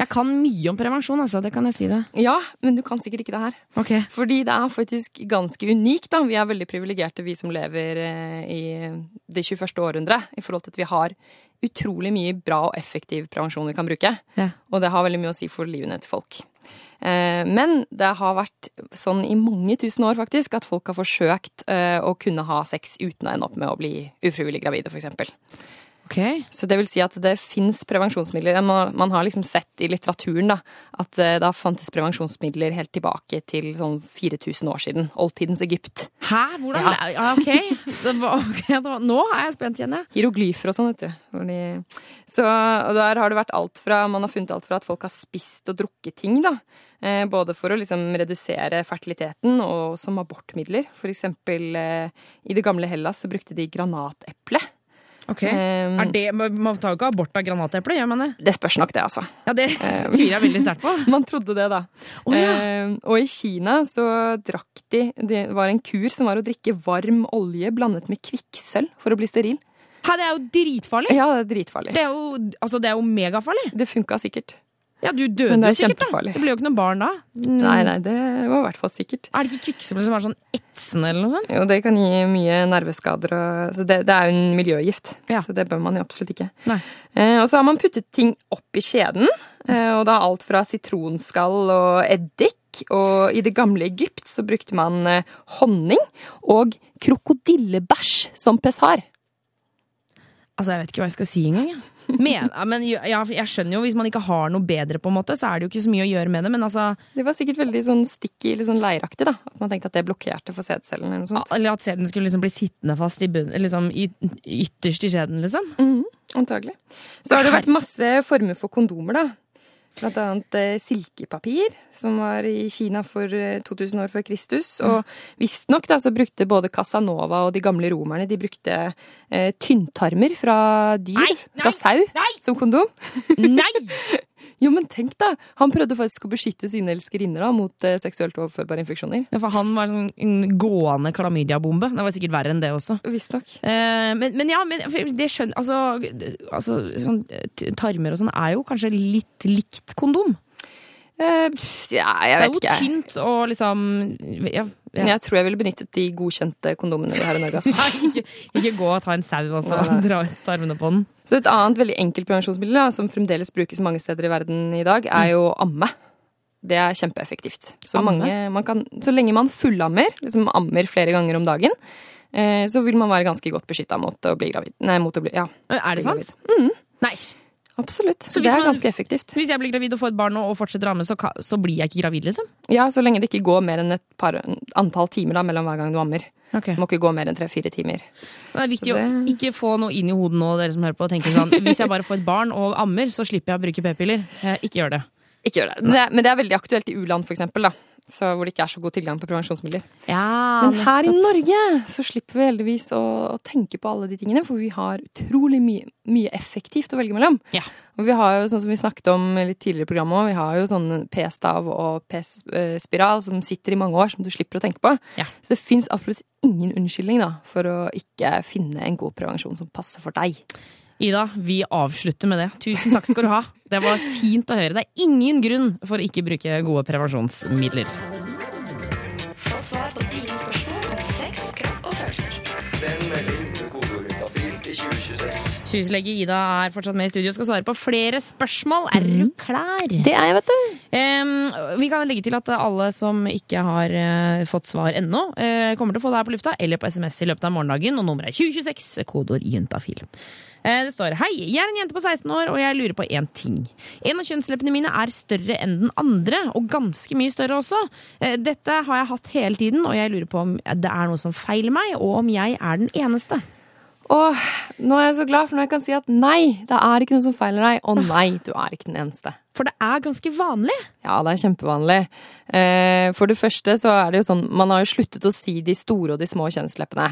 Jeg kan mye om prevensjon, altså. Det kan jeg si det. Ja, men du kan sikkert ikke det her. Okay. Fordi det er faktisk ganske unikt, da. Vi er veldig privilegerte, vi som lever eh, i det 21. århundre, i forhold til at vi har utrolig mye bra og effektiv prevensjon vi kan bruke. Ja. Og det har veldig mye å si for livene til folk. Eh, Men det har vært sånn i mange tusen år faktisk at folk har forsøkt eh, å kunne ha sex uten å ende opp med å bli ufrivillig gravide, f.eks. Så det vil si at det fins prevensjonsmidler. Man, har liksom sett i litteraturen da, at det da fantes prevensjonsmidler helt tilbake til sånn 4000 år siden. Oldtidens Egypt. Hæ? Hvordan? Ja. Ja, ok. Det var, *laughs* ok, nå er jeg spent, kjenner jeg. Hieroglyfer og sånn, vet du. Så, der har det vært alt fra Man har funnet alt fra at folk har spist og drukket ting, da. Eh, både for å liksom redusere fertiliteten og som abortmidler. For eksempel eh, i det gamle Hellas så brukte de granateple. Ok. Um, er det, man tar jo ikke abort av granateple, gjør man det? Det spørs nok, det, altså. Ja, Det tviler jeg veldig sterkt på. *laughs* Man trodde det, da. Oh, ja. um, og i Kina så drakk de Det var en kur som var å drikke varm olje blandet med kvikksølv for å bli steril. Hæ, det er jo dritfarlig! Ja, det er dritfarlig. Det er jo, altså, det er jo megafarlig. Det funka sikkert. Ja, du døde Men det er sikkert, da. Det ble jo ikke noen barn da. Mm. Nei, nei, det var i hvert fall sikkert. Er det ikke kvikksølv som er sånn etsende eller noe sånt? Jo, det kan gi mye nerveskader og Så det, det er jo en miljøgift. Så det bør man jo absolutt ikke. Nei. Eh, og så har man puttet ting opp i skjeden, eh, og da alt fra sitronskall og eddik. Og i det gamle Egypt så brukte man eh, honning og krokodillebæsj som pessar. Altså, jeg vet ikke hva jeg skal si engang. Men, men ja, jeg skjønner jo, hvis man ikke har noe bedre, på en måte, så er det jo ikke så mye å gjøre med det. Men altså Det var sikkert veldig sånn sticky, litt sånn leiraktig, da. At man tenkte at det blokkerte for sædcellen eller noe sånt. Eller at sæden skulle liksom bli sittende fast i bunnen, liksom i, ytterst i skjeden, liksom. Mhm, antagelig. Så har det vært masse former for kondomer, da. Blant annet eh, silkepapir, som var i Kina for eh, 2000 år før Kristus. Og visstnok da så brukte både Casanova og de gamle romerne de brukte eh, tynntarmer fra dyr, fra sau, som kondom. Nei! *laughs* jo, men tenk da! Han prøvde faktisk å beskytte sine elskerinner da, mot eh, seksuelt overførbare infeksjoner. Ja, for han var sånn en gående klamydiabombe. Det var sikkert verre enn det også. Visstnok. Eh, men, men ja, men det skjønner Altså, altså sånn, tarmer og sånn er jo kanskje litt likt kondom. Eh, ja, jeg vet ikke. det er jo tynt og liksom ja, ja. Jeg tror jeg ville benyttet de godkjente kondomene vi har i Norge. Altså. *laughs* Nei, ikke, ikke gå og ta en sau og så nei. dra ut armene på den. Så et annet veldig enkelt prevensjonsmiddel da, som fremdeles brukes mange steder i verden i dag, er jo amme. Det er kjempeeffektivt. Så, mange, man kan, så lenge man fullammer, liksom ammer flere ganger om dagen, eh, så vil man være ganske godt beskytta mot å bli gravid. Nei, mot å bli, ja. Er det sant? Mm, Nei. Absolutt. Så det er man- ganske effektivt. Hvis jeg blir gravid og får et barn og og fortsetter å amme, så, så blir jeg ikke gravid, liksom? Ja, så lenge det ikke går mer enn et par antall timer da, mellom hver gang du ammer. Det må ikke gå mer enn tre-fire timer. Men det er viktig det... å ikke få noe inn i hodet nå, dere som hører på, og tenke sånn Hvis jeg bare får et barn og ammer, så slipper jeg å bruke p-piller. Eh, Ikke gjør det. Ikke gjør det. Men det, er- men det er veldig aktuelt i u-land, for eksempel, da. Så hvor det ikke er så god tilgang på prevensjonsmidler. Men her i Norge så slipper vi heldigvis å, å tenke på alle de tingene, for vi har utrolig mye, mye effektivt å velge mellom. Og vi har jo, sånn som vi snakket om litt tidligere i programmet, òg, vi har jo sånn p-stav og p-spiral som sitter i mange år, som du slipper å tenke på. Så det fins absolutt ingen unnskyldning da, for å ikke finne en god prevensjon som passer for deg. Ida, vi avslutter med det. Tusen takk skal du ha. Det var fint å høre. Det er ingen grunn for å ikke bruke gode prevensjonsmidler. Få svar på dine spørsmål om sex, kropp og følelser. Send melding til kodeordet til 2026. Syslege Ida er fortsatt med i studio og skal svare på flere spørsmål. Er du klar? Det er jeg, vet du. Um, vi kan legge til at alle som ikke har uh, fått svar ennå, uh, kommer til å få det her på lufta eller på SMS i løpet av morgendagen, og nummeret er 2026, kodeord juntafil. Eh, Det står Hei, jeg er en jente på 16 år, og jeg lurer på én ting. En av kjønnsleppene mine er større enn den andre, og ganske mye større også. Dette har jeg hatt hele tiden, og jeg lurer på om det er noe som feiler meg, og om jeg er den eneste. Åh, nå er jeg så glad for når jeg kan si at nei, det er ikke noe som feiler deg, og nei, du er ikke den eneste. For det er ganske vanlig. Ja, det er kjempevanlig. Eh, For det første så er det jo sånn, man har jo sluttet å si de store og de små kjønnsleppene.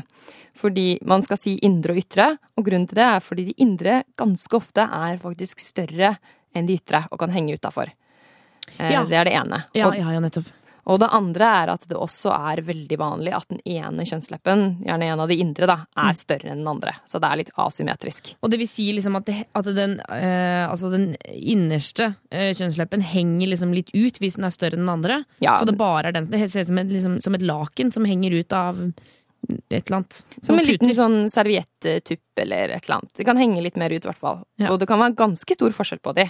Fordi man skal si indre og ytre, og grunnen til det er fordi de indre ganske ofte er faktisk større enn de ytre, og kan henge utafor. Ja. Det er det ene. Ja, ja, ja, nettopp. Og det andre er at det også er veldig vanlig at den ene kjønnsleppen, gjerne en av de indre, da, er større enn den andre. Så det er litt asymmetrisk. Og det vil si liksom at, det, at den, øh, altså den innerste eh, kjønnsleppen henger liksom litt ut hvis den er større enn den andre. Ja. Så det bare er den. Det ser ut som, liksom, som et laken som henger ut av et eller annet. Som en liten sånn serviettupp eller et eller annet. Det kan henge litt mer ut, i hvert fall. Ja. Og det kan være ganske stor forskjell på de.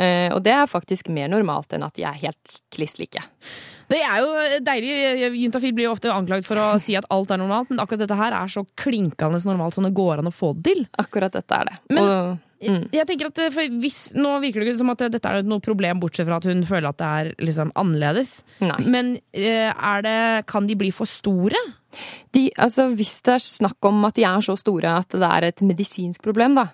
Eh, og det er faktisk mer normalt enn at de er helt kliss like. Det er jo deilig. Juntafil blir jo ofte anklaget for å si at alt er normalt, men akkurat dette her er så klinkende normalt som det går an å få det til. Akkurat dette er det. Men Og, mm. jeg tenker at eh, hvis, Nå virker det ikke som at dette er noe problem, bortsett fra at hun føler at det er liksom annerledes. Nei. Men eh, er det, kan de bli for store? De, altså, hvis det er snakk om at de er så store at det er et medisinsk problem, da.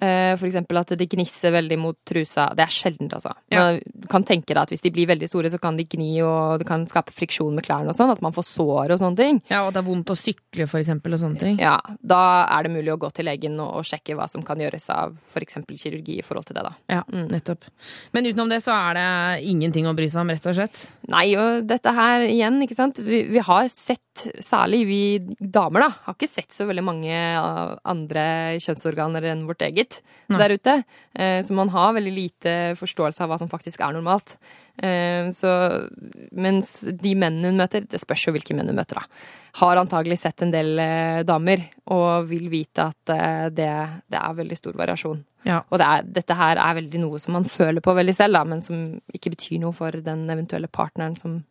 Eh, For eksempel at det gnisser veldig mot trusa. Det er sjeldent, altså. Men du kan tenke deg at hvis de blir veldig store, så kan de gni, og det kan skape friksjon med klærne og sånn. At man får sår og sånne ting. Ja, Og det er vondt å sykle, for eksempel, og sånne ting. Ja, da er det mulig å gå til legen og, og sjekke hva som kan gjøres av for eksempel kirurgi i forhold til det, da. Ja, nettopp. Men utenom det så er det ingenting å bry seg om, rett og slett. Nei, og dette her igjen, ikke sant. Vi, vi har sett, særlig vi damer, da, har ikke sett så veldig mange andre kjønnsorganer enn vårt eget Nei. der ute. Eh, Så man har veldig lite forståelse av hva som faktisk er normalt. Eh, Så mens de mennene hun møter, det spørs jo hvilke menn hun møter, da, har antagelig sett en del eh, damer og vil vite at det, det er veldig stor variasjon. Ja. Og det er, dette her er veldig noe som man føler på veldig selv, da, men som ikke betyr noe for den eventuelle partneren som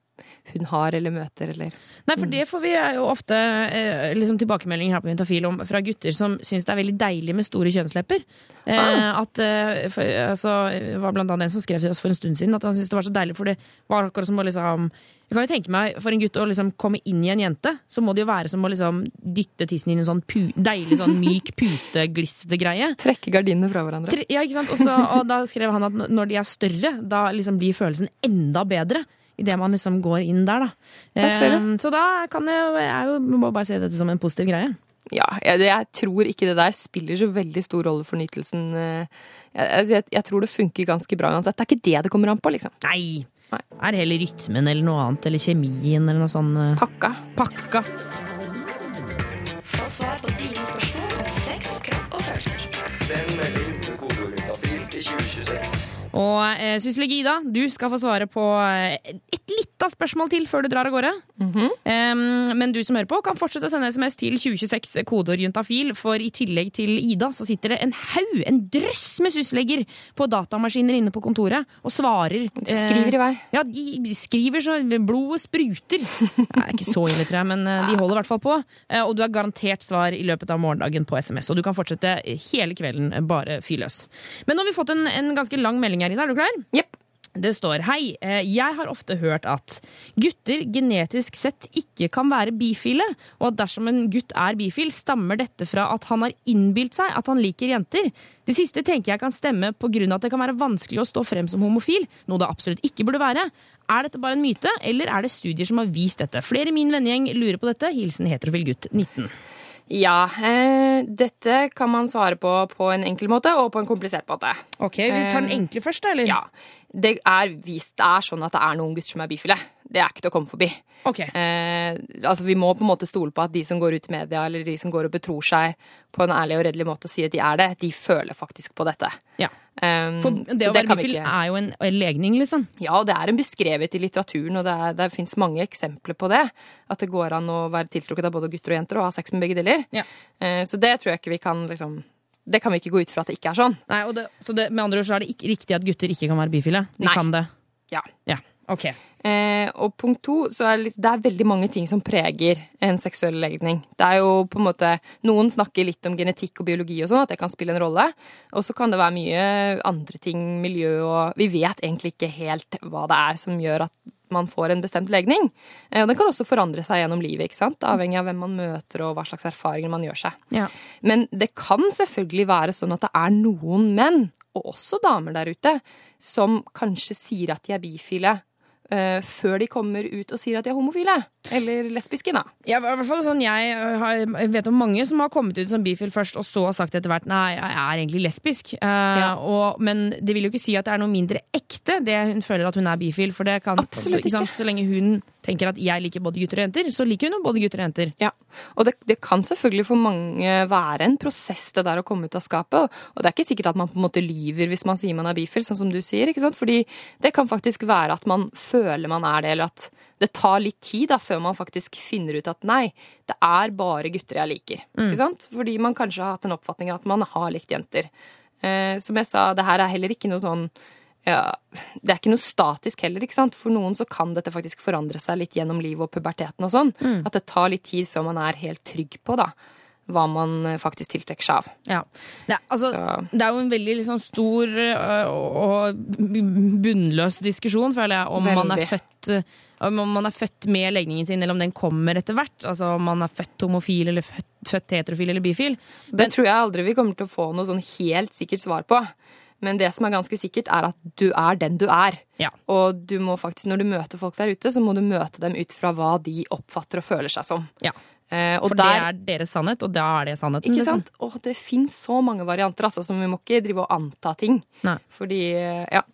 hun har eller møter, eller Nei, for det får vi jo ofte eh, liksom tilbakemeldinger her på Juntafil om fra gutter som syns det er veldig deilig med store kjønnslepper. Eh, Ah. At eh, for, altså, var blant annet en som skrev til oss for en stund siden at han syntes det var så deilig, for det var akkurat som å liksom Jeg kan jo tenke meg, for en gutt å liksom komme inn i en jente, så må det jo være som å liksom dytte tissen inn i en sånn pu, deilig sånn myk *laughs* puteglissete greie. trekke gardinene fra hverandre. Tre- Ja, ikke sant? Også, og da skrev han at når de er større, da liksom blir følelsen enda bedre. Idet man liksom går inn der, da. Ser du. Eh, Så da kan jeg, jeg jo, må bare se dette som en positiv greie. Ja, jeg, jeg tror ikke det der spiller så veldig stor rolle for nytelsen. eh, Jeg, jeg, jeg tror det funker ganske bra uansett. Det er ikke det det kommer an på, liksom. Nei. Er det heller rytmen eller noe annet, eller kjemien eller noe sånn eh, Pakka. Pakka. Få svar på dine spørsmål om sex, kropp og følelser. Send melding til kodeordet til 2026. Og eh, Sysle Gida, du skal få svare på eh, et lite spørsmål til før du drar av gårde. Em, men du som hører på, kan fortsette å sende SMS til 2026 kodeord juntafil, for i tillegg til Ida så sitter det en haug, en drøss med syslegger på datamaskiner inne på kontoret og svarer. De skriver i vei. Ja, de skriver så blodet spruter. Det er ikke så ille, tror jeg, men eh, de holder i hvert fall på. Eh, Og du har garantert svar i løpet av morgendagen på SMS, og du kan fortsette hele kvelden eh, bare fyr løs. Men nå har vi fått en, en ganske lang melding her, Ida. Er du klar? Jepp. Det står Hei, eh, jeg har ofte hørt at gutter genetisk sett ikke kan være bifile, og at dersom en gutt er bifil, stammer dette fra at han har innbilt seg at han liker jenter. Det siste tenker jeg kan stemme av at det kan være vanskelig å stå frem som homofil, noe det absolutt ikke burde være. Er dette bare en myte, eller er det studier som har vist dette? Flere i min vennegjeng lurer på dette. Hilsen heterofil gutt 19. Ja, eh, dette kan man svare på på en enkel måte og på en komplisert måte. Ok, Vi tar den enkle først, da, eller? Ja. Det er vist det er sånn at det er noen gutter som er bifile. Det er ikke til å komme forbi. Ok. Eh, altså Vi må på en måte stole på at de som går ut i media, eller de som går og betror seg på en ærlig og redelig måte og sier at de er det, de føler faktisk på dette. Ja. Um, For det å være kan bifil ikke- er jo en, en legning, liksom. Ja, og det er en beskrevet i litteraturen, og det, er, det fins mange eksempler på det. At det går an å være tiltrukket av både gutter og jenter og ha sex med begge deler. Ja. Uh, så det tror jeg ikke vi kan liksom Det kan vi ikke gå ut fra at det ikke er sånn. Nei, det, så det, Med andre ord så er det ikke riktig at gutter ikke kan være bifile. De Nei. kan det. Ja. Ja, ok. Eh, og punkt to, så er det, det er veldig mange ting som preger en seksuell legning. Det er jo på en måte Noen snakker litt om genetikk og biologi og sånn, at det kan spille en rolle. Og så kan det være mye andre ting, miljø og Vi vet egentlig ikke helt hva det er som gjør at man får en bestemt legning. Eh, og den kan også forandre seg gjennom livet, ikke sant? avhengig av hvem man møter og hva slags erfaringer man gjør seg. Ja. Men det kan selvfølgelig være sånn at det er noen menn, og også damer der ute, som kanskje sier at de er bifile før de kommer ut og sier at de er homofile. Eller lesbiske, da. Ja, i hvert fall sånn jeg, har, vet om mange som har kommet ut som bifil først, og så har sagt etter hvert nei, jeg er egentlig lesbisk. Eh, og, men det vil jo ikke si at det er noe mindre ekte, det hun føler at hun er bifil. For det kan, Absolutt ikke. Sant? Så lenge hun tenker at jeg liker både gutter og jenter, så liker hun jo både gutter og jenter. Ja, og det, det kan selvfølgelig for mange være en prosess det der å komme ut av skapet. Og det er ikke sikkert at man på en måte lyver hvis man sier man er bifil, sånn som du sier. ikke sant? Fordi det kan faktisk være at man føler man er det, eller at det tar litt tid da, før man faktisk finner ut at nei, det er bare gutter jeg liker. Mm. Fordi man kanskje har hatt en oppfatning av at man har likt jenter. Eh, som jeg sa, det her er heller ikke noe sånn ja, Det er ikke noe statisk heller, ikke sant. For noen så kan dette faktisk forandre seg litt gjennom livet og puberteten og sånn. Mm. At det tar litt tid før man er helt trygg på da, hva man eh, faktisk tiltrekker seg av. Ja. Det, er, altså, det er jo en veldig liksom, stor øh, og bunnløs diskusjon, føler jeg, om man er født øh, om man er født med legningen sin, eller om den kommer etter hvert. Altså om man er født homofil, eller født, født heterofil eller bifil. Det tror jeg aldri vi kommer til å få noe sånn helt sikkert svar på. Men det som er ganske sikkert, er at du er den du er. Ja. Og du må faktisk, når du møter folk der ute, så må du møte dem ut fra hva de oppfatter og føler seg som. Ja. Eh, For der, det er deres sannhet, og da er det sannheten. Ikke liksom. sant? Og det fins så mange varianter, altså, så vi må ikke drive og anta ting. Nei. Fordi, eh, ja.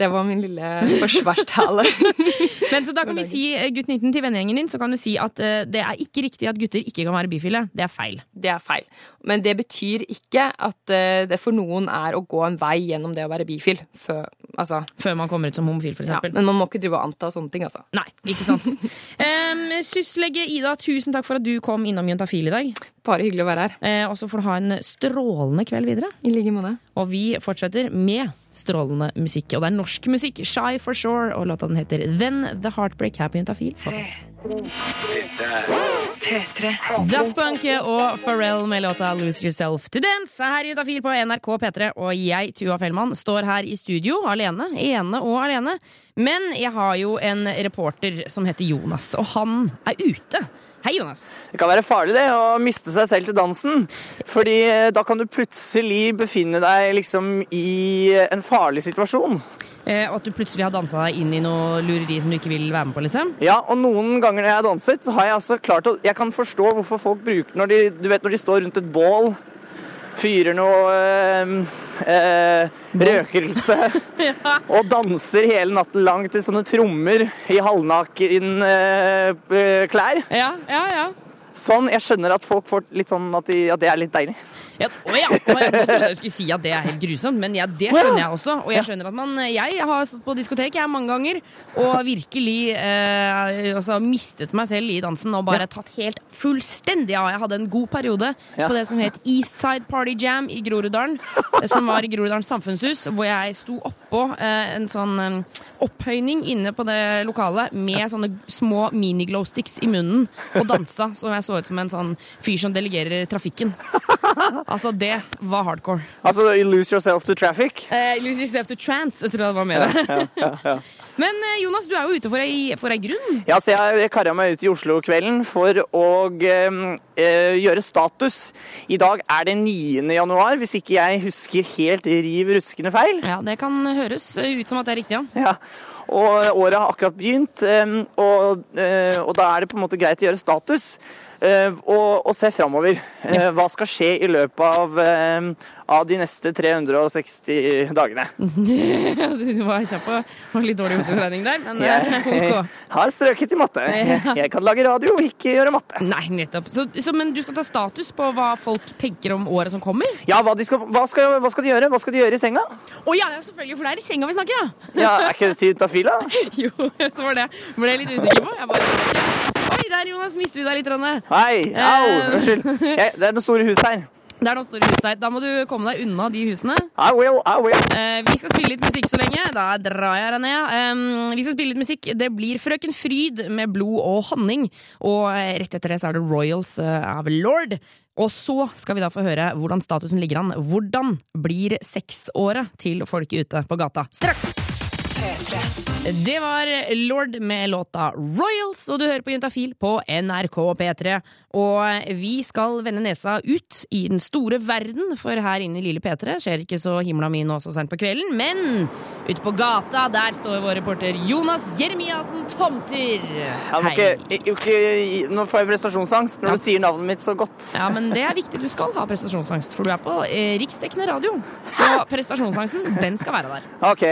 Det var min lille forsvarstale. *laughs* Men så da kan vi si, eh, gutt 19 til vennegjengen din, så kan du si at eh, det er ikke riktig at gutter ikke kan være bifile. Det er feil. Det er feil. Men det betyr ikke at eh, det for noen er å gå en vei gjennom det å være bifil. Før, altså. Før man kommer ut som homofil, for Ja, men man må ikke drive og anta sånne ting, altså. Nei, ikke sant. *laughs* um, Syslege Ida, tusen takk for at du kom innom Juntafil i dag. Bare hyggelig å være her. Uh, og så får du ha en strålende kveld videre. I like måte. Og vi fortsetter med strålende musikk. Og det er norsk musikk. Shy for sure. Og låta den heter Then The Heartbreak på Juntafil. P3. Daft Punk og Pharrell med låta Lose Yourself to Dance er her i Juntafil på NRK P3. Og jeg, Tua Fellmann, står her i studio alene. Ene og alene. Men jeg har jo en reporter som heter Jonas, og han er ute. Hei, Jonas. Det kan være farlig det, å miste seg selv til dansen. Fordi eh, da kan du plutselig befinne deg liksom i en farlig situasjon. Eh, og at du plutselig har dansa deg inn i noe lureri som du ikke vil være med på, liksom? Ja, og noen ganger når jeg har danset, så har jeg altså klart å Jeg kan forstå hvorfor folk bruker når de, du vet, når de står rundt et bål, fyrer noe eh, eh, røkelse *laughs* og danser hele natten lang til sånne trommer i halvnaken eh, klær. Ja, ja, ja. Sånn. Jeg skjønner at folk får litt sånn at, de, at det er litt deilig. Ja, å ja. Å ja, Nå trodde jeg skulle si at det er helt grusomt, men ja, det skjønner jeg også. Og jeg skjønner at man Jeg har stått på diskotek jeg mange ganger og virkelig eh, altså, mistet meg selv i dansen og bare tatt helt fullstendig av. Jeg hadde en god periode på det som het Eastside Party Jam i Groruddalen. eh, Som var i Groruddalens samfunnshus, hvor jeg sto oppå eh, en sånn eh, opphøyning inne på det lokalet med sånne små mini-glowsticks i munnen og dansa som jeg så ut som en sånn fyr som delegerer trafikken. *laughs* Altså, det var hardcore. Altså you lose yourself to traffic. Eh, lose yourself to trance, jeg tror jeg det var med der. Ja, ja. *laughs* Men eh, Jonas, du er jo ute for ei, for ei grunn. Ja, så jeg karra meg ut i Oslo-kvelden for å eh, eh, gjøre status. I dag er det 9. januar, hvis ikke jeg husker helt riv ruskende feil. Ja, Det kan høres ut som at det er riktig, ja. Ja. Og året har akkurat begynt, eh, og, eh, og da er det på en måte greit å gjøre status. Eh, Og, og se framover. Eh, Hva skal skje i løpet av, eh, av de neste 360 dagene? *laughs* du var kjapp og var litt dårlig hoderegning der, men Jeg *laughs* ok. har strøket i matte. Jeg kan lage radio, ikke gjøre matte. Nei, nettopp. Så, så, men du skal ta status på hva folk tenker om året som kommer? Ja, hva, skal, hva, skal, hva skal de gjøre? Hva skal de gjøre i senga? Å ja, ja, selvfølgelig, for det er i senga vi snakker, ja. Ja, Er ikke det tid til fila? *laughs* jo, det var det. Ble jeg litt usikker på. Jeg bare... Der, Jonas, mister vi deg litt. Rønne. Hei, au, Eh. unnskyld. Jeg, det er noen store hus her. Det er noen store hus der. Da må du komme deg unna de husene. I will, I will. Eh, vi skal spille litt musikk så lenge. Da drar jeg deg ned. Um, vi skal spille litt musikk. Det blir Frøken Fryd med blod og honning. Og eh, rett etter det så er det Royals eh, av Lord. Og så skal vi da få høre hvordan statusen ligger an. Hvordan blir sexåret til folket ute på gata? Straks! Det var Lord med låta Royals, og du hører på Juntafil på NRK P3. Og vi skal vende nesa ut i den store verden, for her inne i lille P3 skjer ikke så himla mye nå så sent på kvelden. Men ute på gata, der står vår reporter Jonas Jeremiassen Tomter. Hei. ikke, ikke, nå får jeg prestasjonsangst når du sier navnet mitt så godt. Ja, men det er viktig. Du skal ha prestasjonsangst, for du er på eh, riksdekkende radio. Så prestasjonsangsten, den skal være der. OK.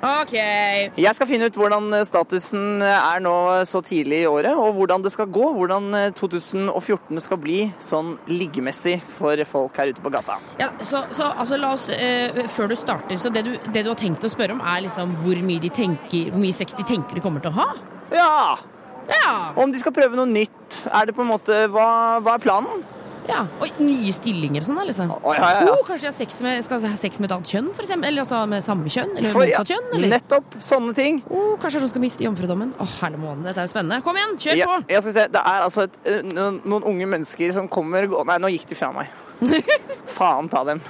Ok. Jeg skal finne ut hvordan eh, statusen er nå så tidlig i året, og hvordan det skal gå. Hvordan eh, 2014 skal bli sånn liggemessig for folk her ute på gata. Ja, så, så altså, la oss, eh, Før du starter, så det du, det du har tenkt å spørre om, er liksom hvor mye, de tenker, hvor mye sex de tenker de kommer til å ha? Ja! Ja. Om de skal prøve noe nytt. Er det på en måte Hva, hva er planen? Ja, og nye stillinger sånn da, liksom. ja, ja, ja. Oh, kanskje jeg sex med, skal ha sex med et annet kjønn, for eksempel? Eller altså med samme kjønn? Eller For- motsatt kjønn? Eller? Nettopp. Sånne ting. Oh, kanskje hun skal miste jomfrudommen? Åh, herre måne, dette er jo spennende. Kom igjen, kjør Ja, på! jeg skal se, det er altså et, eh, noen, noen unge mennesker som kommer gå- Nei, nå gikk de fra meg. *laughs* Faen ta dem.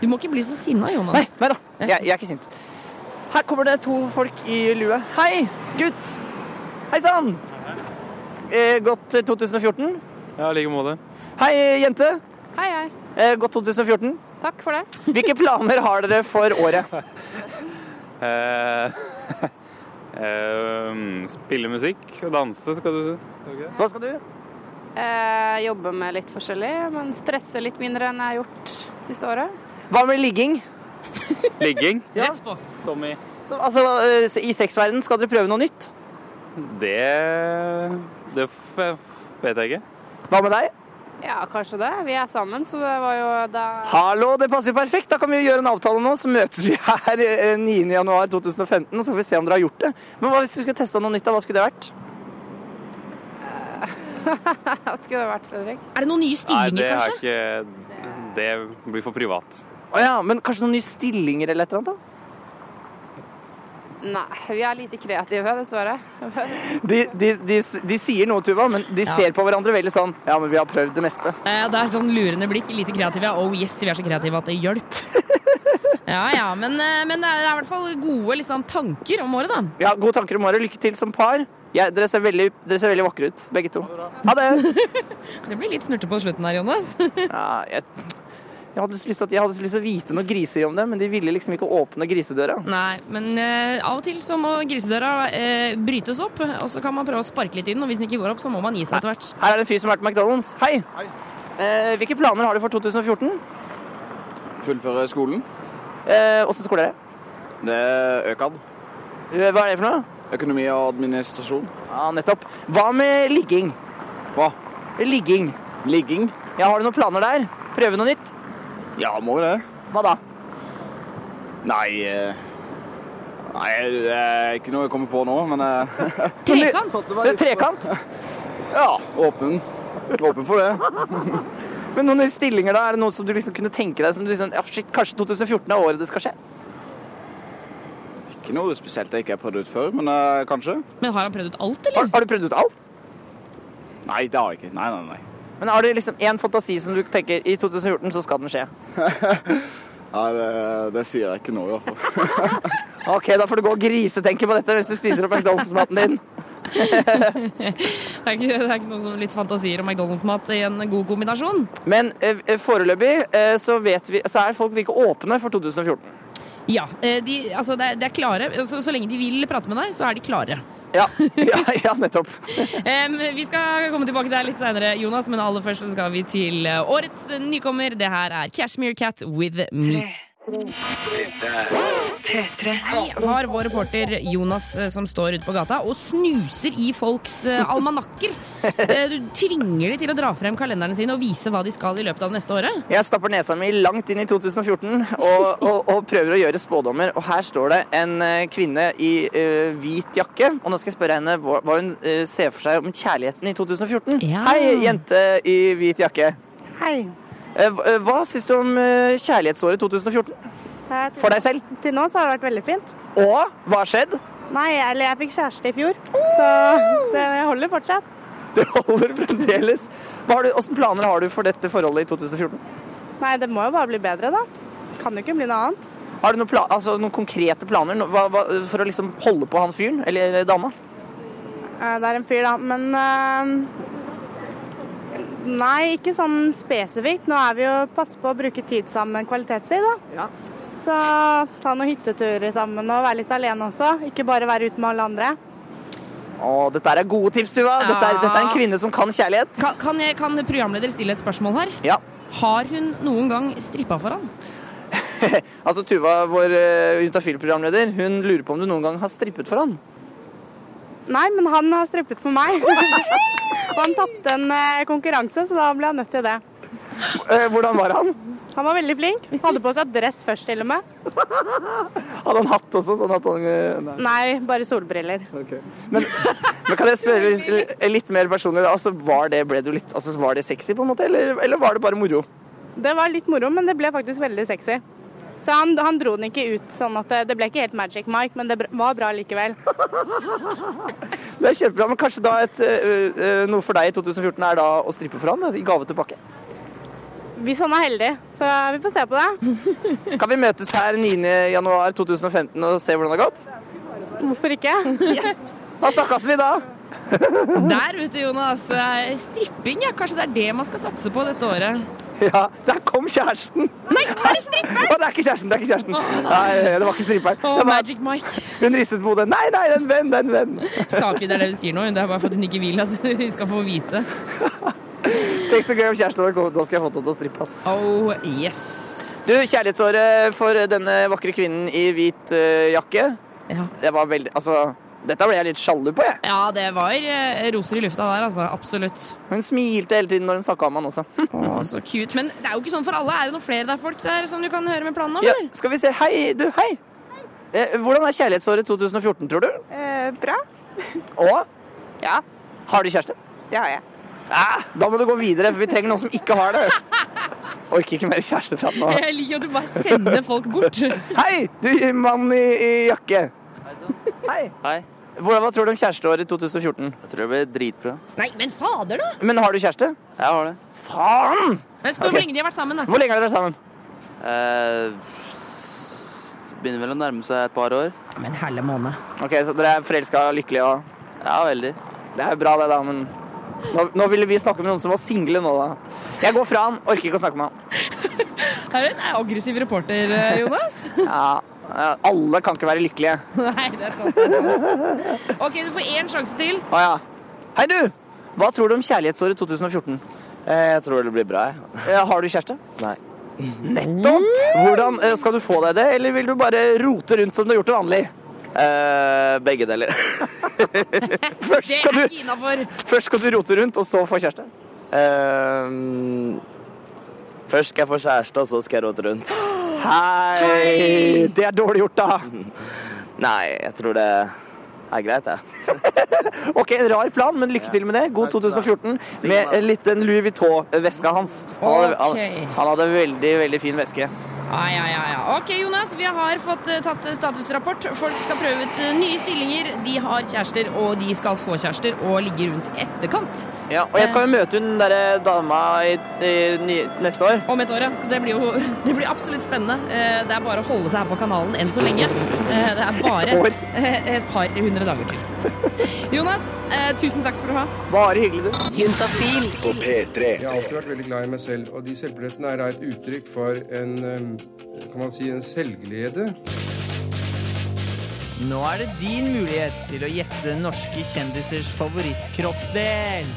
Du må ikke bli så sinna, Jonas. Nei, nei da. Jeg, jeg er ikke sint. Her kommer det to folk i lue. Hei, gutt! Hei sann! Eh, godt eh, 2014. Ja, i like måte. Hei, jente. Hei, hei. Eh, godt 2014. Takk for det. *laughs* Hvilke planer har dere for året? *laughs* Eh, *laughs* eh, spille musikk og danse, skal du si. Hva skal du? Eh, jobbe med litt forskjellig, men stresse litt mindre enn jeg har gjort siste året. Hva med ligging? Ligging? Rett på. Som i Så, altså, eh, I sexverdenen skal dere prøve noe nytt? Det Det f- vet jeg ikke. Hva med deg? Ja, kanskje det. Vi er sammen, så det var jo da Hallo, det passer jo perfekt. Da kan vi jo gjøre en avtale nå. Så møtes vi her eh, 9.1.2015, og så får vi se om dere har gjort det. Men hva hvis dere skulle testa noe nytt? da? Hva skulle det vært? *laughs* Hva skulle det vært, Fredrik? Er det noen nye Nei, stillinger, det har kanskje? jeg ikke Det blir for privat. Å ja, men kanskje noen nye stillinger eller et eller annet? da? Nei, vi er lite kreative, dessverre. De, de, de, de sier noe, Tuva, men de Ja. ser på hverandre veldig sånn Ja, men vi har prøvd det meste. Eh, det er sånn lurende blikk, lite kreative. Oh yes, vi er så kreative at det hjalp. *laughs* Ja, ja, men, eh, men det er i hvert fall gode liksom, tanker om året, da. Ja, Gode tanker om året. Lykke til som par. Ja, dere, ser veldig, dere ser veldig vakre ut, begge to. Ha det! *laughs* Det blir litt snurte på slutten her, Jonas. Ja, jeg, jeg, hadde lyst til at, jeg hadde lyst til å vite noe griser om det, men de ville liksom ikke åpne grisedøra. Nei, men eh, av og til så må grisedøra eh, brytes opp, og så kan man prøve å sparke litt inn, og hvis den ikke går opp, så må man gi seg etter hvert. Her er det en fyr som har vært på McDonald's. Hei! Eh, hvilke planer har du for 2014? Fullføre skolen. Eh, Åssen skole er det? Det er ØKAD. Eh, Hva er det for noe? Økonomi og administrasjon. Ja, nettopp. Hva med ligging? Hva? Ligging. Ligging? Ja, Har du noen planer der? Prøve noe nytt? Ja, må jo det. Hva da? Nei eh, Nei, det er ikke noe jeg kommer på nå, men eh, *laughs* Trekant? Det er trekant? *laughs* Ja, åpen. Åpen for det. *laughs* Men noen nye stillinger da? Er det noe som du liksom kunne tenke deg som du liksom, ja, shit, Kanskje 2014 er året det skal skje? Ikke noe spesielt jeg ikke har prøvd ut før, men uh, kanskje. Men har han prøvd ut alt, eller? Har, har du prøvd ut alt? Nei, det har jeg ikke. Nei, nei, nei. Men har du liksom én fantasi som du tenker i 2014 så skal den skje? *laughs* Nei, det, det sier jeg ikke nå, i hvert fall. *laughs* OK, da får du gå og grisetenke på dette mens du spiser opp McDonald's-maten din. *laughs* Det er ikke, det er ikke noe som litt fantasier om McDonald's-mat i en god kombinasjon. Men eh, eh, foreløpig eh, så vet vi Så er folk virke åpne for 2014. Ja, eh, de, altså det, er, klare. Så, så lenge de vil prate med deg, så er de klare. Ja, ja, ja nettopp. *laughs* Vi skal komme tilbake til deg litt senere, Jonas, men aller først skal vi til eh, årets nykommer. Det her er Cashmere Cat with me. Dette Vi har vår reporter Jonas eh, som står ute på gata og snuser i folks eh, almanakker. *laughs* Eh, Du tvinger de til å dra frem kalenderne sine og vise hva de skal i løpet av det neste året. Jeg stapper nesa mi langt inn i 2014 og, og, og prøver å gjøre spådommer. Og her står det en kvinne i uh, hvit jakke. Og nå skal jeg spørre henne hva, hva hun uh, ser for seg om kjærligheten i 2014. Ja. Hei, jente i hvit jakke. Hei. Eh, hva- eh, syns du om eh, kjærlighetsåret 2014? For deg selv? Til nå så har det vært veldig fint. Og hva har skjedd? Nei, eller jeg fikk kjæreste i fjor, så det holder fortsatt. Det holder fremdeles. Hva Hvilke planer har du for dette forholdet i 2014? Nei, det må jo bare bli bedre, da. Kan jo ikke bli noe annet. Har du noen, pla altså, noen konkrete planer hva, hva, for å liksom holde på han fyren, eller dama? Det er en fyr, da. Men eh, Nei, ikke sånn spesifikt. Nå er vi jo passe på å bruke tid sammen, kvalitetstid, da. Så ta noen hytteturer sammen og være litt alene også. Ikke bare være ute med alle andre. Å, dette er gode tips, Tuva. Dette, er, dette er en kvinne som kan kjærlighet. Kan, kan, jeg, kan programleder stille et spørsmål her? Ja. Har hun noen gang strippa for han? *laughs* altså Tuva, vår uh, Juntafil-programleder, hun lurer på om du noen gang har strippet for han. Nei, men han har strippet for meg. *laughs* Og han tapte en eh, konkurranse, så da ble han nødt til det. Eh, hvordan var han? Han var veldig flink. Hadde på seg dress først, til og med. Hadde han hatt også, sånn at han eh, nei. Nei, bare solbriller. Men kan jeg spørre litt, litt mer personlig? da? Altså, var, det, ble du litt, altså, var det sexy, på en måte, eller, eller var det bare moro? Det var litt moro, men det ble faktisk veldig sexy. Så han, han dro den ikke ut sånn at det, det ble ikke helt Magic Mike, men det var bra likevel. *laughs* Det er kjempebra, men kanskje da et, noe for deg i 2014 er da å strippe for han, altså, i gave tilbake? Hvis han er heldig. Så vi får se på det. *laughs* Kan vi møtes her 9. januar 2015 og se hvordan det har gått? Hvorfor ikke? *laughs* Da snakkes vi da! *laughs* Der, vet du, Jonas. Stripping, ja. Kanskje det er det man skal satse på dette året. Ja, der kom kjæresten! Nei, det er stripperen! Å, det er ikke kjæresten! det er ikke kjæresten. nei. det var ikke stripperen. Det Magic Mike. Hun ristet på hodet. Nei, nei, det er en venn, det er en venn. Saklig, det er det hun sier nå. Det er bare for at hun ikke vil at *laughs* vi skal få vite. *laughs* Tenk så gøy om kjæresten hadde kommet. Da skal jeg få til å strippe, ass. Oh, yes. Du, kjærlighetsåret for denne vakre kvinnen i hvit uh, jakke. Det var veldig Altså, dette ble jeg litt sjalu på, jeg. Ja, det var eh, roser i lufta der, altså. Absolutt. Hun smilte hele tiden når hun snakka om han også. *laughs* Å, så cute. Men det er jo ikke sånn for alle. Er det noen flere der folk der som du kan høre med planen om? Ja, eller? skal vi se. Hei, du, hei. Eh, hvordan er kjærlighetsåret 2014, tror du? Eh, bra. *laughs* Og? Ja. Har du kjæreste? Det har jeg. Ah, da må du gå videre, for vi trenger noen som ikke har det. Orker ikke mer kjæresteprat nå. Jeg liker at du bare sender folk bort. Hei, du mann i, i jakke. Hei. Hei. Hvordan, hva tror du om kjæresteåret 2014? Jeg tror det blir dritbra. Nei, men fader, da! Men har du kjæreste? Jeg har det. Faen! Men Spør okay. hvor lenge de har vært sammen, da. Hvor lenge har dere vært sammen? Eh, begynner vel å nærme seg et par år. Men helle måned. Ok, Så dere er forelska og lykkelige? Og... Ja, veldig. Det er bra, det, da, men nå, nå ville vi snakke med noen som var single nå, da. Jeg går fra han. Orker ikke å snakke med han. *laughs* Er du en aggressiv reporter, eh, Jonas? Ja, ja, alle kan ikke være lykkelige. *laughs* Nei, det er sant. Det er sant. OK, du får én sjanse til. Å ja. Hei, du! Hva tror du om kjærlighetsåret 2014? Jeg tror det blir bra, jeg. Eh, Har du kjæreste? Nei. Nettopp! Hvordan eh, Skal du få deg det, eller vil du bare rote rundt som du har gjort det vanlig? Eh, begge deler. *laughs* Først Det skal, er du, ikke innafor. først skal du rote rundt, og så få kjæreste? Eh, først skal jeg få kjæreste, og så skal jeg rote rundt. *gasps* Hei! Det er dårlig gjort, da. Nei, jeg tror det er greit, jeg. *laughs* Ok, en rar plan, men lykke til med det. God 2014 med en liten Louis Vuitton-veska hans. Han hadde, han hadde veldig, veldig fin veske. Ja, ja, ja, ja. OK, Jonas. Vi har fått eh, tatt statusrapport. Folk skal prøve ut eh, nye stillinger. De har kjærester, og de skal få kjærester og ligge rundt etterkant. Ja, og jeg skal jo møte hun derre dama i, i, neste år. Om et år, ja. Så det blir jo *laughs* det blir absolutt spennende. Eh, Det er bare å holde seg her på kanalen enn så lenge. Eh, Det er bare Et eh, et par hundre dager til. *laughs* Jonas, eh, tusen takk skal du ha. Bare hyggelig, du. Juntafil på P3. Jeg har alltid vært veldig glad i meg selv, og de selvbillettene er da et uttrykk for en, kan man si, en selvglede. Nå er det din mulighet til å gjette norske kjendisers favorittkroppsdel.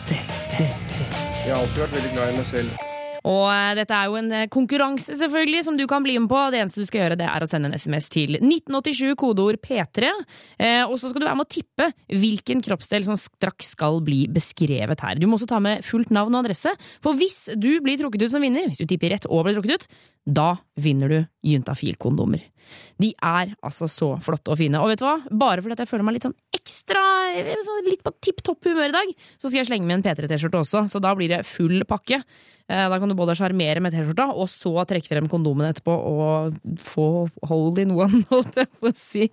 Jeg har alltid vært veldig glad i meg selv. Og eh, dette er jo en eh, konkurranse selvfølgelig som du kan bli med på. Det eneste du skal gjøre, det er å sende en SMS til 1987, kodeord P3. Eh, og så skal du være med å tippe hvilken kroppsdel som straks skal bli beskrevet her. Du må også ta med fullt navn og adresse, for hvis du blir trukket ut som vinner, hvis du tipper rett og blir trukket ut, da vinner du Juntafil-kondomer. De er altså så flotte og fine. Og vet du hva? Bare fordi jeg føler meg litt sånn ekstra sånn litt på tipp topp humør i dag, så skal jeg slenge med en P3-T-skjorte også, så da blir det full pakke. Eh, Da kan du både sjarmere med T-skjorta, og så trekke frem kondomen etterpå og få hold in one, *laughs* holdt jeg på å si.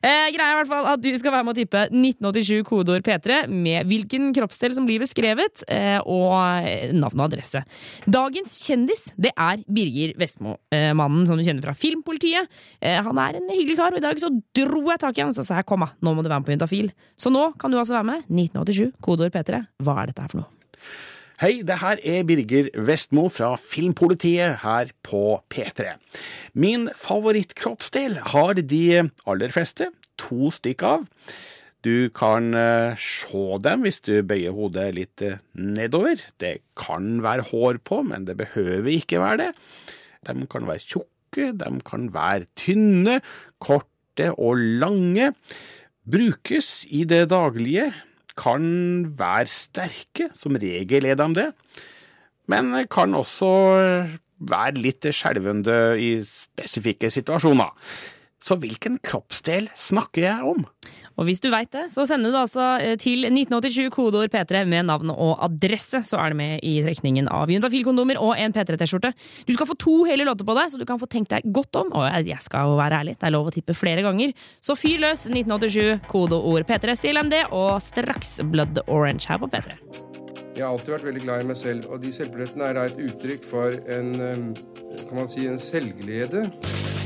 Eh, greia er i hvert fall at du skal være med å tippe 1987 kodeord P3 med hvilken kroppsdel som blir beskrevet, eh, og navn og adresse. Dagens kjendis, det er Birger Vestmo, mannen som du kjenner fra Filmpolitiet. Han er en hyggelig kar, og i dag så dro jeg tak i han og sa kom da, nå må du være med på Juntafil. Så nå kan du altså være med. 1987 kodeord P3. Hva er dette her for noe? Hei, det her er Birger Vestmo fra Filmpolitiet her på P3. Min favorittkroppsdel har de aller fleste to stykk av. Du kan eh, se dem hvis du bøyer hodet litt eh, nedover. Det kan være hår på, men det behøver ikke være det. De kan være tjukke de kan være tynne, korte og lange. Brukes i det daglige, kan være sterke, som regel er de det, men kan også være litt skjelvende i spesifikke situasjoner. Så hvilken kroppsdel snakker jeg om? Og hvis du veit det, så sender du altså eh, til 1987 kodeord P3 med navn og adresse, så er det med i trekningen av Juntafil-kondomer og en P3-T-skjorte. Du skal få to hele låter på deg, så du kan få tenkt deg godt om. Og jeg- skal jo være ærlig, det er lov å tippe flere ganger. Så fyr løs 1987, kodeord P3, CLMD og straks Blood Orange her på P3. Jeg har alltid vært veldig glad i meg selv, og de selvportrettene er da et uttrykk for en, eh, kan man si, en selvglede.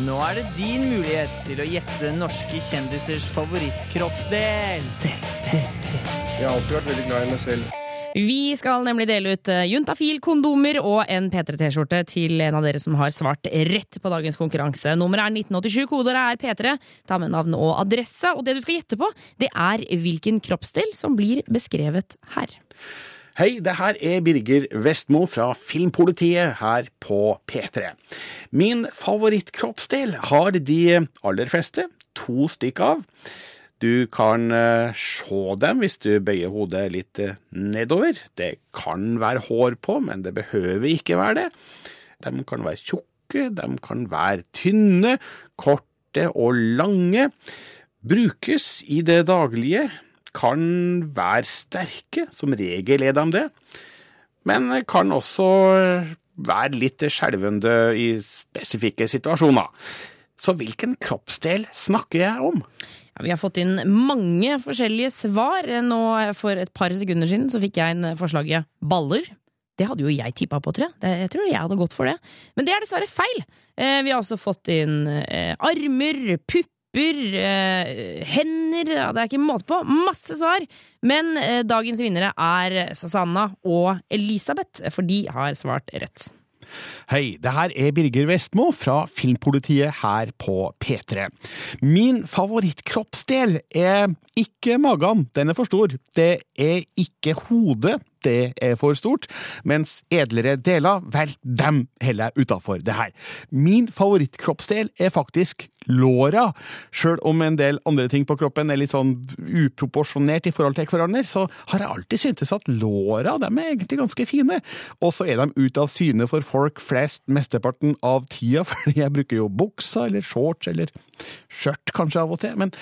Nå er det din mulighet til å gjette norske kjendisers favorittkroppsdel. Jeg har alltid vært veldig glad i meg selv. Vi skal nemlig dele ut eh, Juntafil-kondomer og en P3-T-skjorte til en av dere som har svart rett på dagens konkurranse. Nummeret er 1987, kodeordet er P3. Ta med navn og adresse. Og det du skal gjette på, det er hvilken kroppsdel som blir beskrevet her. Hei, det her er Birger Vestmo fra Filmpolitiet her på P3. Min favorittkroppsdel har de aller fleste, to stykk av. Du kan eh, se dem hvis du bøyer hodet litt eh, nedover. Det kan være hår på, men det behøver ikke være det. De kan være tjukke, de kan være tynne, korte og lange. Brukes i det daglige, kan være sterke, som regel er de det, men kan også være litt skjelvende i spesifikke situasjoner. Så hvilken kroppsdel snakker jeg om? Ja, vi har fått inn mange forskjellige svar. Nå For et par sekunder siden så fikk jeg inn forslaget baller. Det hadde jo jeg tippa på, tror jeg. Jeg tror jeg hadde gått for det. Men det er dessverre feil. Eh, vi har også fått inn eh, armer, pupper, eh, hender ja, Det er ikke måte på. Masse svar. Men eh, dagens vinnere er Sasanna og Elisabeth, for de har svart rett. Hei, det her er Birger Vestmo fra Filmpolitiet her på P3. Min favorittkroppsdel er ikke magen, den er for stor. Det er ikke hodet, det er for stort. Mens edlere deler, vel, dem heller jeg utafor det her. Min favorittkroppsdel er faktisk låra. Sjøl om en del andre ting på kroppen er litt sånn uproporsjonert i forhold til hverandre, så har jeg alltid syntes at låra dem er egentlig ganske fine. Og så er de ute av syne for folk flest mesteparten av tida, *laughs* fordi jeg bruker jo buksa eller shorts eller skjørt kanskje av og til. Men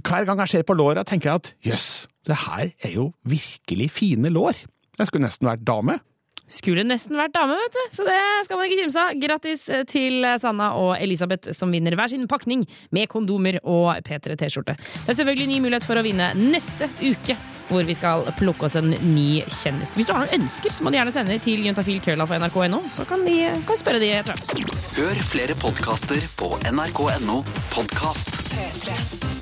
hver gang jeg ser på låra, tenker jeg at jøss, det her er jo virkelig fine lår. Jeg skulle nesten vært dame. Skulle nesten vært dame, vet du. Så det skal man ikke kimse av. Grattis til Sanna og Elisabeth, som vinner hver sin pakning med kondomer og P3 T-skjorte. Det er selvfølgelig ny mulighet for å vinne neste uke, hvor vi skal plukke oss en ny kjendis. Hvis du har noen ønsker, så må du gjerne sende til juntafilkrølla.nrk.no, så kan vi kan spørre de. etter hvert. Hør flere podkaster på nrk.no podkast. P3.